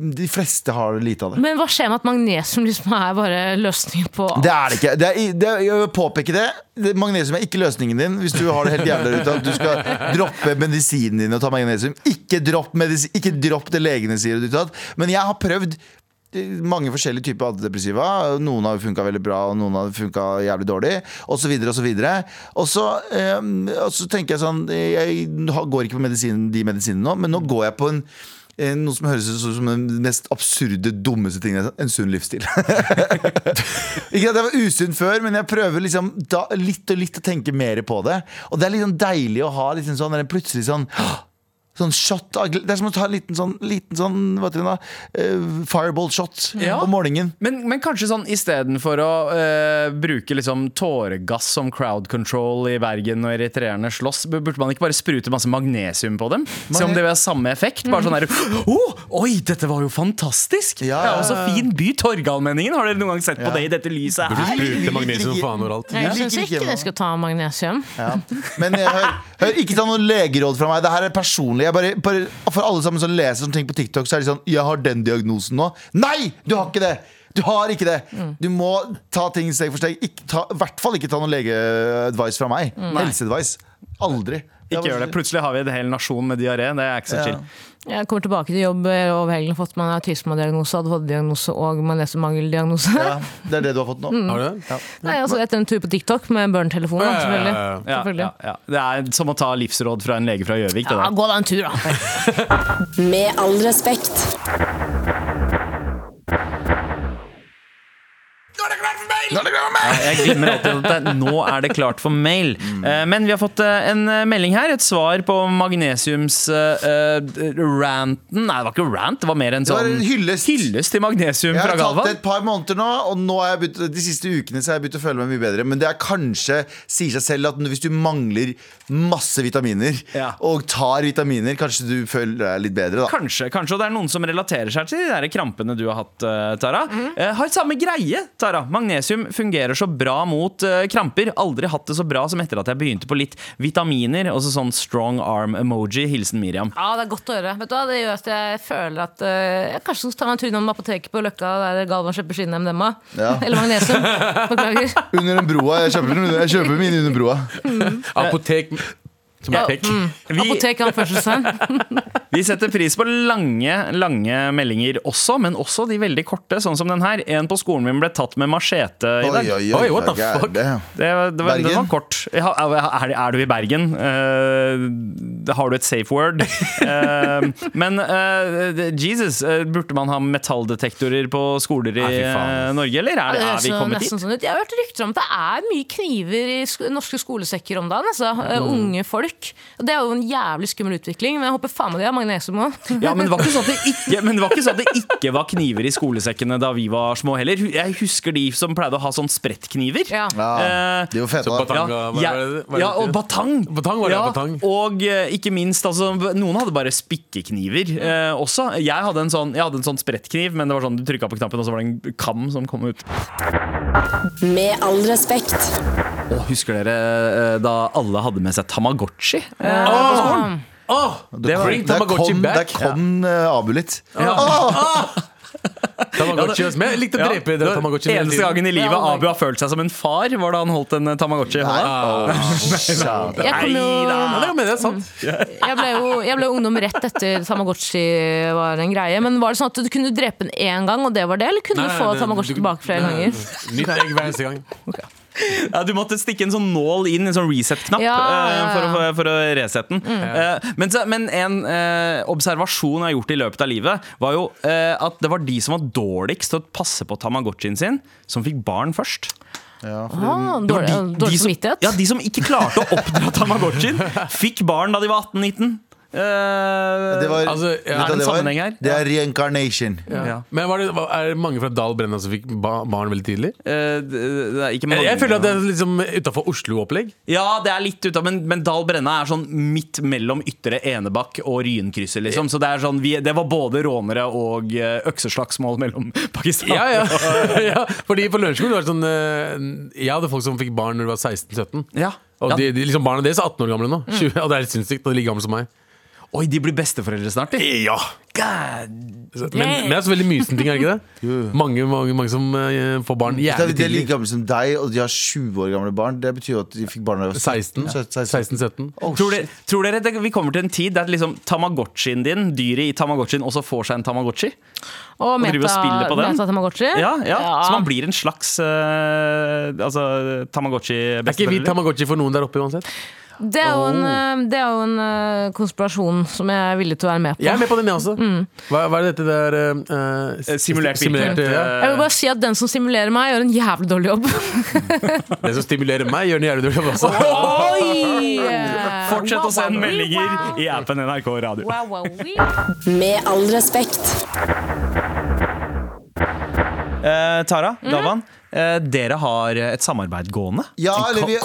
De fleste har lite av det. Men hva skjer med at magnesium liksom er bare løsningen på alt? Det er det ikke. Det er, det er, jeg vil påpeke det. Magnesium er ikke løsningen din hvis du har det helt jævlig der ute. At du skal droppe medisinen din og ta magnesium. Ikke dropp, medisi ikke dropp det legene sier. Men jeg har prøvd mange forskjellige typer antidepressiva. Noen har funka veldig bra, og noen har funka jævlig dårlig. Så videre og så så tenker jeg sånn Jeg går ikke på medisin, de medisinene nå, men nå går jeg på en eh, noe som høres ut som den mest absurde, dummeste tingen. En sunn livsstil. Ikke at jeg var usunn før, men jeg prøver liksom da, litt og litt å tenke mer på det. Og det er sånn deilig å ha liksom sånn, plutselig sånn Sånn shot av Det er som å ta en liten sånn, liten sånn hva heter det da? Eh, fireball-shot Ja. om morgenen. Men, men kanskje sånn istedenfor å uh, bruke liksom tåregass som crowd control i Bergen og eritreerne slåss, burde man ikke bare sprute masse magnesium på dem? Se om det vil ha samme effekt? Bare sånn her oh, Oi, dette var jo fantastisk! Ja, Det er også fin by, Torgallmenningen. Har dere noen gang sett på Ja. det i dette lyset Burde du sprute magnesium faen overalt. Jeg syns ikke jeg skal ta magnesium. Ja. Men eh, hør, hør, ikke ta noe legeråd fra meg. Det her er personlig. Jeg bare, bare, for alle sammen som leser sånne ting på TikTok, så er de sånn 'Jeg har den diagnosen nå'. Nei! Du har ikke det! Du har ikke det. Du må ta ting steg for steg. I hvert fall ikke ta noe legeadvice fra meg. Helseadvice. Aldri. Ikke gjør det. Plutselig har vi en hel nasjon med diaré. Det er ikke så Ja. Jeg kommer tilbake til jobb over helgen, fått meg autismediagnose, ADHD-diagnose og magnesiummangeldiagnose. Ja, det er det du har fått nå? Mm. Har du Ja. Nei, altså Etter en tur på TikTok med børnetelefonen, Ja, ja, ja, selvfølgelig. ja. Ja, selvfølgelig. ja, ja. Det er som å ta livsråd fra en lege fra Gjøvik. Ja, gå da en tur, da. Med all respekt. Ja, Jeg glemmer alltid at det, nå er det klart for mail. Mm. Eh, Men vi har fått eh, en eh, melding her. Et svar på magnesiums-ranten Nei, det var ikke rant, det var mer en sånn en hyllest. hyllest til magnesium Jeg har tatt det et par måneder nå, og nå har jeg begynt, de siste ukene så har jeg begynt å føle meg mye bedre. Men det er kanskje, sier seg selv, at hvis du mangler masse vitaminer, Ja. og tar vitaminer, kanskje du føler deg litt bedre, da. Kanskje, kanskje, og det er noen som relaterer seg til de der krampene du har hatt, Tara. Mm. Eh, har samme greie, Tara. Magnesium fungerer så bra mot eh, kramper. Aldri hatt det så bra som etter at jeg begynte på litt vitaminer. Og sånn strong arm-emoji. Hilsen Miriam. Ja, det er godt å høre. Vet du hva, Det gjør at jeg føler at eh, jeg kanskje skal ta meg en tur innom apoteket på Løkka der Galvan kjøper sine MDMA. Ja. Eller magnesium. Beklager. Under den broa. Jeg kjøper, jeg kjøper mine under broa. Apotek som er pekk. mm. Vi- Apotek. Vi setter pris på lange lange meldinger også, men også de veldig korte, sånn som den her. En på skolen min ble tatt med machete i dag. oi, Oi, oi. what the fuck? det? Det, var- det, var, var kort. Ja, er, er du i Bergen? Uh, har du et safe word? uh, men uh, Jesus, burde man ha metalldetektorer på skoler i. Norge, eller er, det, er vi kommet nesten dit? sånn. Jeg har hørt rykter om at det er mye kniver i norske skolesekker om dagen. Altså. Mm. Unge folk. Og Det er jo en jævlig skummel utvikling, men jeg håper faen meg de har magnesium òg. Ja, men det, var ikke sånn at det ikke, men det var ikke sånn at det ikke var kniver i skolesekkene da vi var små heller. Jeg husker de som pleide å ha sånn sprettkniver. Ja. Ja, Eh, de var fete, batang- Ja, ja, det- hva ja, og batang. Batang var det, ja, batang. Og eh, ikke minst, altså, noen hadde bare spikkekniver eh, også. Jeg hadde en sånn, jeg hadde en sånn sprettkniv, men det var sånn du trykka på knappen, og så var det en kam som kom ut. Med all respekt. Og husker dere eh, da alle hadde med seg Tamagotchi? Eh, Åh! Åh! Det var- Bring Tamagotchi kom, der back. kom eh, Abu litt. Tamagotchi, ass. Men jeg likte å Ja, drepe det Tamagotchi hele Eneste tiden. gangen i livet Ja, Abu har følt seg som en far, var da han holdt en eh, Tamagotchi i Nei. hånda. Åh, Jeg, kom jo, Ja, det mener jeg er sant. jeg, ble jo, jeg ble jo ungdom rett etter Tamagotchi var en greie. Men var det sånn at du kunne drepe den én gang, og det var det? Eller kunne Nei, du få det- Tamagotchi du- tilbake flere Nei, ganger? Nytt egg hver eneste gang. Ja, du måtte stikke en sånn nål inn, en sånn reset-knapp, Ja, ja, eh, ja. for, å, for å resette den. Eh, men, men en eh, observasjon jeg har gjort i løpet av livet, var jo eh, at det var de som var dårligst til å passe på Tamagotchien sin, som fikk barn først. ja, for Ah, Det dårlig, de- dårlig de som- Ja, De som ikke klarte å oppdra Tamagotchien, fikk barn da de var 18-19. Eh, det var, Altså, ja, er det en det sammenheng her? Det er reincarnation. ja. Men var det, var, er det mange fra Dal Brenna som fikk barn veldig tidlig? Uh, det, det er ikke mange Jeg, jeg føler at det er liksom utafor Oslo-opplegg. Ja, det er litt utenfor men, men Dal Brenna er sånn midt mellom Ytre Enebakk og Ryenkrysset, liksom. Så det er sånn, vi, det var både rånere og eh, økseslagsmål mellom Pakistan. Ja, ja. ja, fordi på Lørenskog var det sånn Jeg hadde folk som fikk barn når de var 16-17. Ja. Og Ja. de, de, liksom barna deres er 18 år gamle nå. 20, og det er litt sinnssykt. når de er like gamle som meg. Oi, de blir besteforeldre snart, de. Ja God. Men, men det er så veldig mysen ting, er det ikke det? Mange, mange, mange som eh, får barn Det er, de er like gamle som deg, og de har 20 år gamle barn. Det betyr jo at de fikk barn da de var 16. 16. 16-17. Oh, Tror dere, tror dere det, vi kommer til en tid der liksom Tamagotchien din, dyret i Tamagotchien, også får seg en Tamagotchi? Og driver og meta, spiller på den? meta Tamagotchi? Ja, ja. Så man blir en slags uh, altså, Er ikke vi Tamagotchi-besteforelder? Tamagotchi for noen der oppe uansett? Det er jo en, eh, det er jo en eh, konspirasjon som jeg er villig til å være med på. Jeg er med på den, jeg også. Hva, hva er dette der Eh, simulert simulert, ja. Jeg vil bare si at den som stimulerer meg, gjør en jævlig dårlig jobb. den som stimulerer meg, gjør en jævlig dårlig jobb også. Oi! Fortsett å sende meldinger i appen NRK Radio. Wow, wow, wow. Med all respekt. Eh, Tara, Galvan, eh, dere har et samarbeid gående? Ja, eller vi,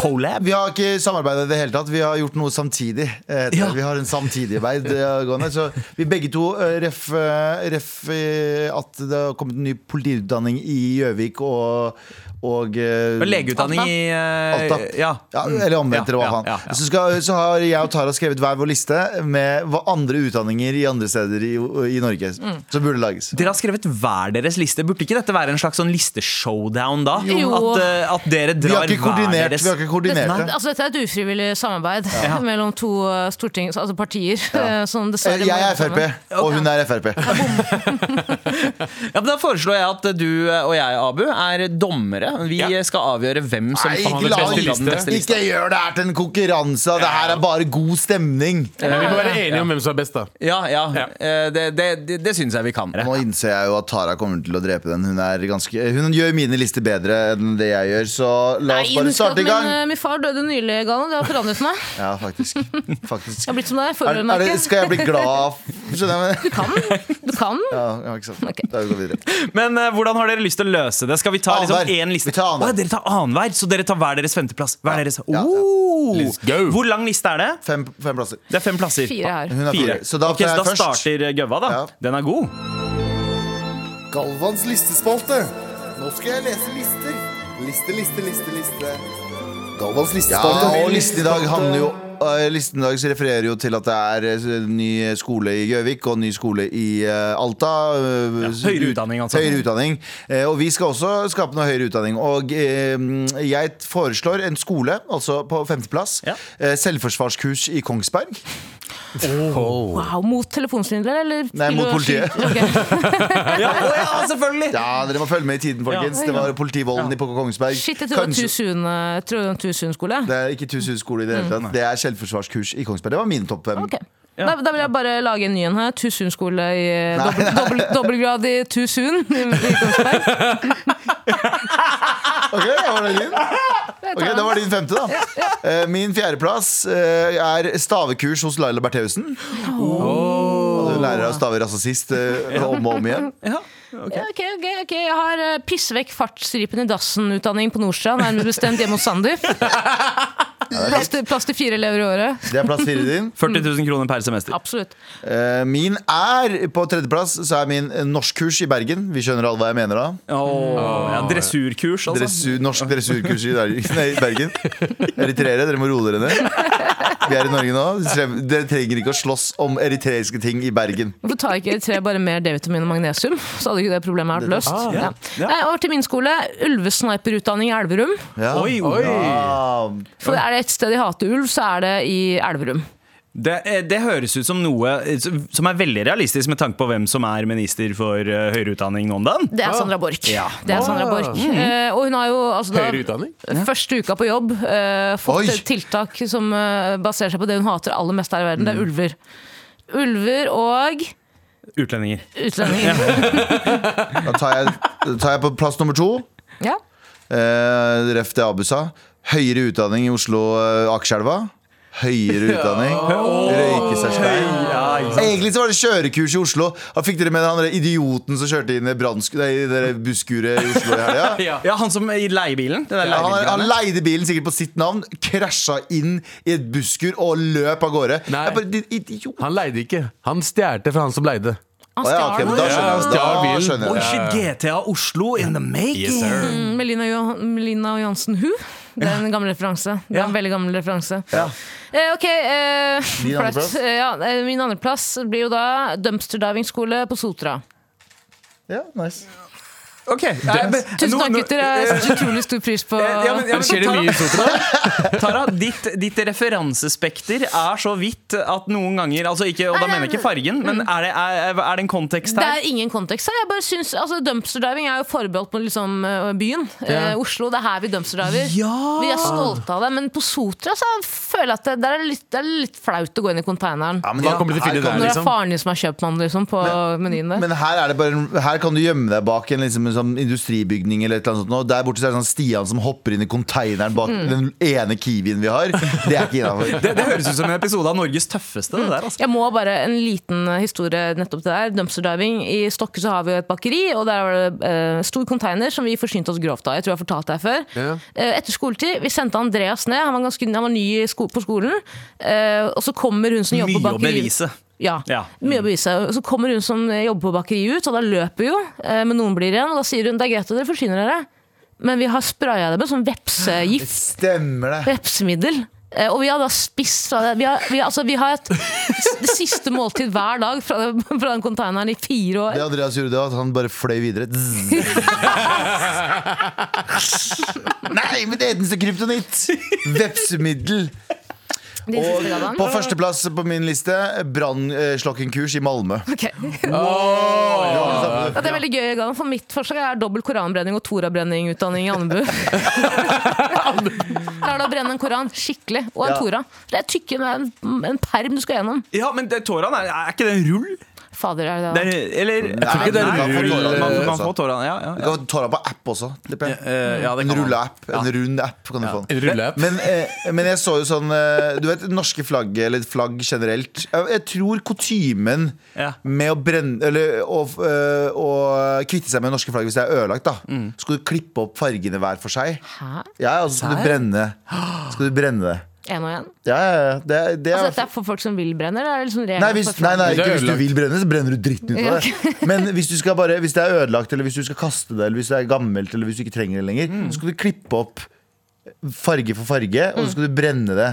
vi har ikke samarbeidet i det hele tatt. Vi har gjort noe samtidig. eh, Ja. Vi har en samtidigarbeid eh, gående. Så vi begge to eh, ref, eh, ref eh, at det har kommet en ny politiutdanning i Gjøvik og, og eh, Og Legeutdanning i uh, Alta. Ja. Ja, eller omvendt, eller hva ja, ja. Så, skal, så har jeg og Tara skrevet hver vår liste med hva andre utdanninger i andre steder i, i Norge Mm. som burde lages. Dere har skrevet hver deres liste. Burde ikke dette være være en slags sånn listeshowdown da? Jo. At, eh, at dere drar hver deres vi har ikke koordinert det. Altså, dette er et ufrivillig samarbeid mellom to uh, stortings, altså partier. Ja. Som Eh, dessverre Jeg er. Frp, og hun er Frp. Ja, men Da foreslår jeg at du og jeg, Abu, er dommere. Vi skal avgjøre hvem som Nei, ikke, la, den beste lista. ikke gjør det her til en konkurranse! Det her er bare god stemning. Men vi må være enige om hvem som er best, da. Ja, ja. eh, Det, det, det, det syns jeg vi kan. Nå innser jeg jo at Tara kommer til å drepe den. Hun, er ganske, hun gjør mine lister bedre enn det jeg gjør, så la oss Nei, bare starte i gang. Min, min far døde nylig, Gallen. Det har forandret meg. Ja, faktisk. faktisk. Jeg har blitt som deg. Er, er det, meg ikke. skal jeg bli glad? Skjønner jeg? Du kan. Du kan. Ja, ja, ikke sant. Okay. Da går vi videre. Men uh, hvordan har dere lyst til å løse det? Skal vi ta liksom én liste? Vi tar annenhver. Å, dere tar annenhver, så dere tar hver deres femteplass. Hver deres. Ja, ja. Oh! Let's go. Hvor lang liste er det? Fem, fem plasser. Det er fem plasser. Fire her. Hun er Fire. fire. Så da okay, så da starter Gøva, da. Ja. Den er god. Galvans listespalte. Skal jeg lese lister. Liste, liste, liste, liste. Galvans Ja, og listen i dag handler jo eh, Listen i dag så refererer jo til at det er eh, ny skole i Gjøvik og ny skole i eh, Alta. eh, høyere utdanning, altså. Høyere utdanning. Eh, Og vi skal også skape noe høyere utdanning. Og eh, jeg foreslår en skole, altså på femteplass. Ja. eh, Selvforsvarskurs i Kongsberg. Wow, Mot telefonsvindler, eller? Nei, mot politiet. Okay. Ja, ja, selvfølgelig! Ja, dere må følge med i tiden, folkens. Det var politivolden ja. på Kongsberg. Shit, jeg trodde det Kanskje- var det var Tusun skole. Det er ikke Tusun skole i det hele tatt. Det er selvforsvarskurs i Kongsberg. Det var min topp fem. Ok. Da, da vil jeg bare lage en ny en her. Tusun-skole i eh, dobbeltgrad i Tusun i i Kongsberg. Ok, da var det din. Ok, Da var din femte, da. Eh, Min fjerdeplass eh, er stavekurs hos Laila Bertheussen. Du lærer å stave rasist eh, om og om igjen. Ja, ok, ok, ok. Jeg har uh, piss vekk fartsstripen i dassen-utdanning på Nordstrand. Nærmere bestemt hjemme hos Sander. Plass til, plass til fire elever i året. Det er plass fire din. 40 000 kroner per semester. Absolutt. Eh, Min er på tredjeplass, så er min eh, norskkurs i Bergen. Vi skjønner alle hva jeg mener da. Åh, ja, dressurkurs, altså. Dressur, norsk dressurkurs i, Bergen- nei, i Bergen. Eritreere, dere må roe dere ned. Vi er i Norge nå. Dere trenger ikke å slåss om eritreiske ting i Bergen. Hvorfor tar ikke tre bare mer D-vitamin og magnesium? Så hadde ikke det problemet vært løst. Ah, ja. Ja. Nei, Over til min skole. Ulvesniperutdanning i Elverum. Ja. Oi, oi. Ja. For er det et sted de hater ulv, så er det i Elverum. Det, eh, det høres ut som noe eh, som er veldig realistisk med tanke på hvem som er minister for eh, høyere utdanning nå om dagen. Det er Sandra Borch. Ja. Det er Sandra Borch. Eh, og hun har jo altså, da, Høyere utdanning? Første uka på jobb uh, fått Oi. et tiltak som uh, baserer seg på det hun hater aller mest her i verden. Det er ulver. Ulver og Utlendinger. utlendinger. Da tar jeg, da tar jeg på plass nummer to. Ja. Eh, ref det Abu sa. Høyere utdanning i Oslo eh, Akerselva. Høyere utdanning. Røykeserstein. Egentlig så var det kjørekurs i Oslo. Da fikk dere med han idioten som kjørte inn i nei, i det busskuret i Oslo i helga? Ja, han som i leiebilen. Det der Ja, han, han leide bilen sikkert på sitt navn, krasja inn i et busskur og løp av gårde. Nei. Jeg bare, idiot. Han leide ikke. Han stjerte fra han som leide. Han ja, stjal men da skjønner jeg. Ja, stjal shit, GTA Oslo in the making! Mm, Melina, jo Melina Johansen Jansen Hu. Det er en gammel referanse. Det er en veldig gammel referanse. Eh, ok, eh, Din andreplass? Eh, ja, eh, Min andreplass blir jo da dumpster diving-skole på Sotra. Ja, nice. Ok, Tusen takk, gutter. Jeg setter utrolig stor pris på ja, men- ja, men Skjer det mye i Sotra? Tara, ditt, ditt referansespekter er så vidt at noen ganger altså ikke, Og da mener jeg ikke fargen, men er det, er, er det en kontekst her? Det er ingen kontekst her. Jeg bare synes, altså, Dumpster diving er jo forbeholdt på liksom, eh, byen. Eh, Oslo, det er her vi dumpster diver. Ja. Vi er stolte av det. Men på Sotra så føler jeg at det, er litt, det er litt flaut å gå inn i konteineren. Ja, men da ja, kommer du til kan- der, Når det er liksom? faren din som har kjøpt den liksom, på menyen der. Men her, er det bare, her kan du gjemme deg bak en, liksom, en sånn industribygning eller et eller annet sånt. Og der borte så er det sånn Stian som hopper inn i konteineren bak Mm. den ene Kiwien vi har. Det er ikke innafor. Det, det høres ut som en episode av Norges tøffeste. Det der, altså. Jeg må bare En liten historie nettopp til der. Dumpster diving. I Stokke så har vi jo et bakeri, og der var det uh, stor konteiner som vi forsynte oss grovt av. Jeg tror jeg har fortalt deg før. Ja. Uh, etter skoletid, vi sendte Andreas ned. Han var, ganske, han var ny sko på skolen. Uh, og så kommer hun som jobber Mye på å bevise. Ja, Ja. mye å bevise. Så kommer hun som jobber på bakeriet ut, og da løper jo. eh, Men noen blir igjen, og da sier hun det er greit at dere forsyner dere, men vi har spraya det med sånn vepsegift. Stemmer det. Vepsemiddel. Eh, Og vi har da spist fra det. Vi har, vi, altså, vi har et det siste måltid hver dag fra, fra den konteineren i fire år. Det Andreas gjorde, det var at han bare fløy videre. Nei, mitt eneste kryptonitt! Vepsemiddel. Og på førsteplass på min liste brannslokking-kurs i Malmö. Ok. Åh, Ja, det er veldig gøy, for mitt forslag er dobbel koranbrenning og torabrenning-utdanning i Andebu. Lær deg å brenne en koran skikkelig, og en Ja. tora. Det er tykke med en, en perm du skal gjennom. Ja, men det, tåraen er, er ikke det en rull? Fader, er det Det det? er, eller Jeg tror ikke det er rull. man man, får tåraen, ja, ja, Du ja. kan få tårene på app også. Lipp, ja. Eh, ja, det En man. rulleapp. En rund app kan du få. En rulleapp. Men, eh, men jeg så jo sånn eh, Du vet norske flagget, eller flagg generelt. Jeg, jeg tror kutymen Ja. med å brenne Eller å, å kvitte seg med norske flagg hvis det er ødelagt, da. Mm. Skal du klippe opp fargene hver for seg? Hæ? Ja, og så skal du brenne Skal du brenne det. En og en? Ja, ja, ja. Det, det Altså, dette er for folk som vil brenne, eller er det liksom Nei, hvis, nei, nei, ikke hvis du vil brenne, så brenner du dritten ut av det. Men hvis, du skal bare, hvis det er ødelagt, eller hvis du skal kaste det, eller hvis det er gammelt, eller hvis du ikke trenger det lenger, så skal du klippe opp farge for farge, og så skal du brenne det.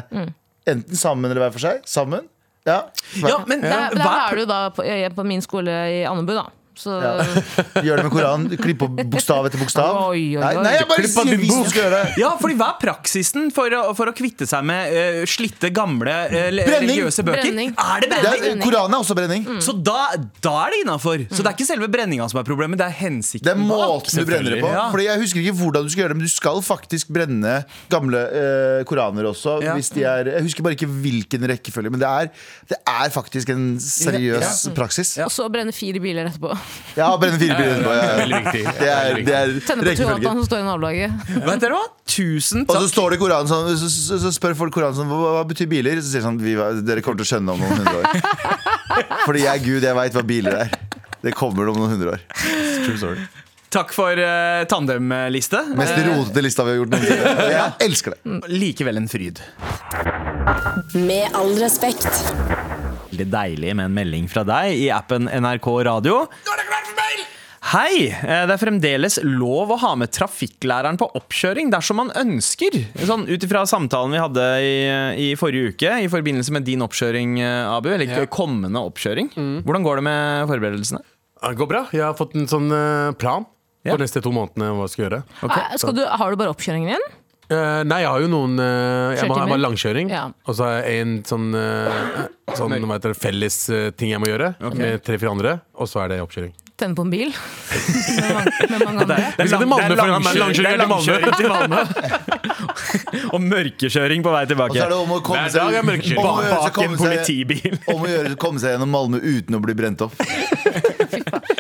Enten sammen eller hver for seg. Sammen. Ja. ja, men Der, der er du da på, på min skole i Andebu, da. Så Ja. Gjør det med Koranen. Klipp på bokstav etter bokstav. Oi, oi, oi. Nei, nei, jeg bare Klipp sier du skal gjøre det. Ja, fordi Hva er praksisen for å, for å kvitte seg med uh, slitte, gamle uh, religiøse bøker? Brenning. Er det det brenning? er, Koranen er også brenning. Så da, da er det innafor. Så det er ikke selve brenninga som er problemet, det er hensikten. Det er måten du brenner det på. Ja. Fordi Jeg husker ikke hvordan du skal gjøre det, men du skal faktisk brenne gamle uh, koraner også. Ja. Hvis de er, jeg husker bare ikke hvilken rekkefølge, men det er, det er faktisk en seriøs praksis. Og så brenne fire biler etterpå. Ja, brenne fire biler. Ja, ja. Veldig viktig. Det er, det er Tenne på Toyotaen som står i nabolaget. Vet dere hva? Tusen Og så står det i Koranen sånn, så, så, så spør folk Koranen sånn, hva, hva betyr biler? Så sier de sånn, vi, dere kommer til å skjønne om noen hundre år. Fordi jeg er Gud, jeg veit hva biler er. Det kommer om noen hundre år. True story. Takk for uh, tandemliste. Mest rotete lista vi har gjort noensinne. Jeg elsker det. Likevel en fryd. Med all respekt. Veldig deilig med en melding fra deg i appen NRK Radio. Hei! er Det er fremdeles lov å ha med trafikklæreren på oppkjøring dersom man ønsker. Sånn Ut ifra samtalen vi hadde i, i forrige uke i forbindelse med din oppkjøring, eh, Abu, eller Ja. kommende oppkjøring. Hvordan går det med forberedelsene? Det går bra. Jeg har fått en sånn plan plan Ja. neste to månedene hva jeg skal gjøre. okay. Skal du, har du bare oppkjøringen din? Eh, nei, jeg har jo noen uh, Jeg må ha bare langkjøring. Ja. Og så har jeg en sånn, uh, sånn det, felles ting jeg må gjøre med tre-fire andre. Og så er det oppkjøring. Tenne på en bil? med, mange, med mange andre? Det er langkjøring til Malmö. til Malmö. Og mørkekjøring på vei tilbake. Og så er det om å komme dag er seg, mørkekjøring. om å gjøre Bak en politibil. om å gjøre, komme seg gjennom Malmö uten å bli brent opp.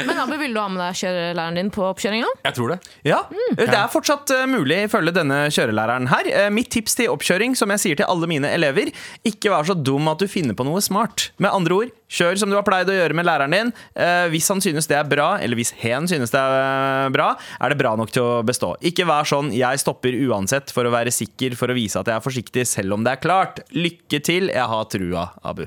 Men Abu, vil du ha med deg kjørelæreren din på oppkjøringa? Jeg tror det. Ja, Det er fortsatt eh, mulig ifølge denne kjørelæreren her. Eh, Mitt tips til oppkjøring, som jeg sier til alle mine elever, ikke vær så dum at du finner på noe smart. Med andre ord, kjør som du har pleid å gjøre med læreren din. Eh, Hvis han synes det er bra, eller hvis hen synes det er eh, bra, er det bra nok til å bestå. Ikke vær sånn 'jeg stopper uansett for å være sikker, for å vise at jeg er forsiktig', selv om det er klart. Lykke til, jeg har trua, Abu.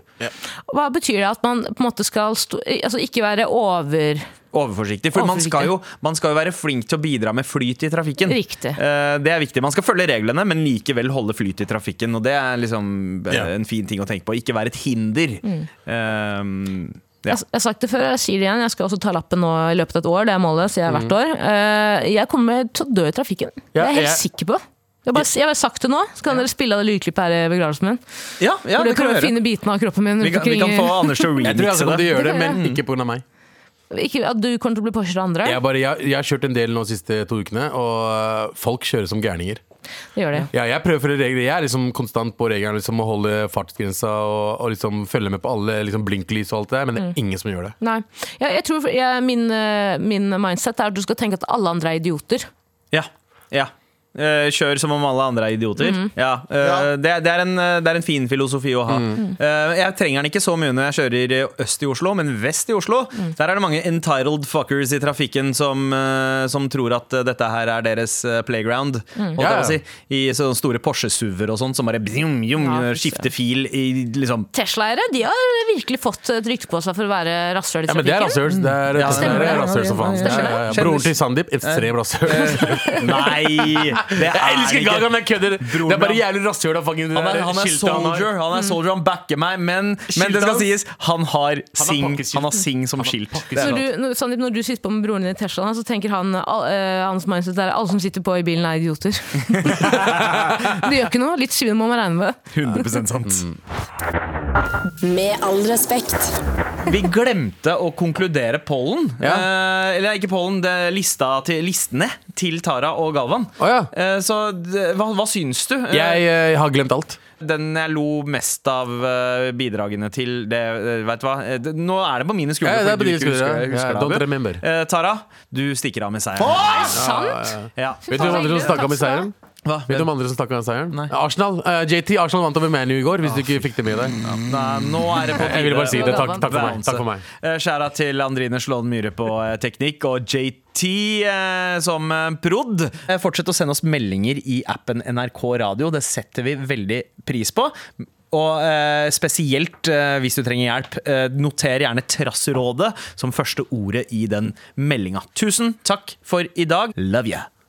Hva betyr det at man på en måte skal altså ikke være over Overforsiktig. For man skal, jo, man skal jo være flink til å bidra med flyt i trafikken. Riktig. Eh, Det er viktig. Man skal følge reglene, men likevel holde flyt i trafikken. Og det er liksom eh, Ja. en fin ting å tenke på. Ikke være et hinder. Eh, Ja. Jeg, har sagt det før, jeg sier det igjen. Jeg skal også ta lappen nå i løpet av et år. Det er målet, sier jeg hvert år. Eh, Jeg kommer til å dø i trafikken. Det er jeg helt jeg- sikker på. Jeg har bare, jeg har bare sagt det nå, så kan dere spille av det lydklippet her i begravelsen min. ja, ja, det kan vi gjøre. finne bitene av kroppen min. Vi kan, vi kan få Anders til å Jeg tror jeg remixe kommer til å det. gjøre det, Det men ikke pga. meg. Ikke at du kommer til å bli Porsche av andre. Jeg, bare, jeg, jeg har kjørt en del nå de siste to ukene, og øh, folk kjører som gærninger. Det gjør det. Ja, jeg prøver å følge regler. Jeg er liksom konstant på reglene liksom, å holde fartsgrensa og, og liksom følge med på alle liksom, blinklys og alt det der, men det er ingen som gjør det. Nei. Jeg, jeg tror jeg, min, eh, min mindset er at du skal tenke at alle andre er idioter. Ja. ja. Eh, kjør som om alle andre er idioter. Mm. Ja, uh, Ja. Det, det, er en, eh, det er en fin filosofi å ha. Mm. Uh, jeg trenger den ikke så mye når jeg kjører øst i Oslo, men vest i Oslo mm. Der er det mange entitled fuckers i trafikken som, som tror at dette her er deres playground. Holdt Ja, si. I sånne store Porsche-SUV-er og sånn som bare bjum, bjum, Ja, skifter fil i liksom Tesla-eiere de har virkelig fått et rykte på seg for å være rasshøl i trafikken. Ja, men det er rasshøl. Det er, rasshøl som faen. Broren til Sandeep, ekstrem rasshøl. Nei! Det Jeg er elsker Gaga, men jeg kødder. Broren Det er bare jævlig rasshøl av fucking Han er, han er han soldier, han er soldier, han backer meg, men, men det skal sies, han har Sing, han har Sing som skilt. Når du, når, Sandeep, når du sitter på med broren din i Teslaen, så tenker han all, uh, hans mindset er alle som sitter på i bilen, er idioter. det gjør ikke noe. Litt svin må man regne med. 100% sant. Med all respekt. Vi glemte å konkludere pollen. Ja. Eh, eller ikke pollen, det lista til, listene til Tara og Galvan. Oh, ja. Eh, så hva, hva syns du? Jeg, Jeg eh, har glemt alt. Den jeg lo mest av eh, bidragene til det, eh, vet du hva? Eh, nå er det på mine skuldre. Ja, det er på dine skuldre, husker, ja. husker Ja, det, don't remember. Eh, Tara, du stikker av med seieren. Sant? Ja. Vet du hvem andre som av med seieren? Hva? Vet du om andre som snakka om seieren? Nei. Arsenal. uh, JT Arsenal vant over ManU i går, hvis du ikke fikk det med deg. Nei, nå er det på Jeg ville bare si det. Takk, takk for meg. Takk for meg. Uh, Skjæra til Andrine Slåen Myhre på uh, teknikk og JT eh, som eh, prod. Eh, Fortsett å sende oss meldinger i appen NRK Radio. Det setter vi veldig pris på. Og eh, spesielt eh, hvis du trenger hjelp, eh, noter gjerne Trassrådet som første ordet i den meldinga. Tusen takk for i dag. Love you.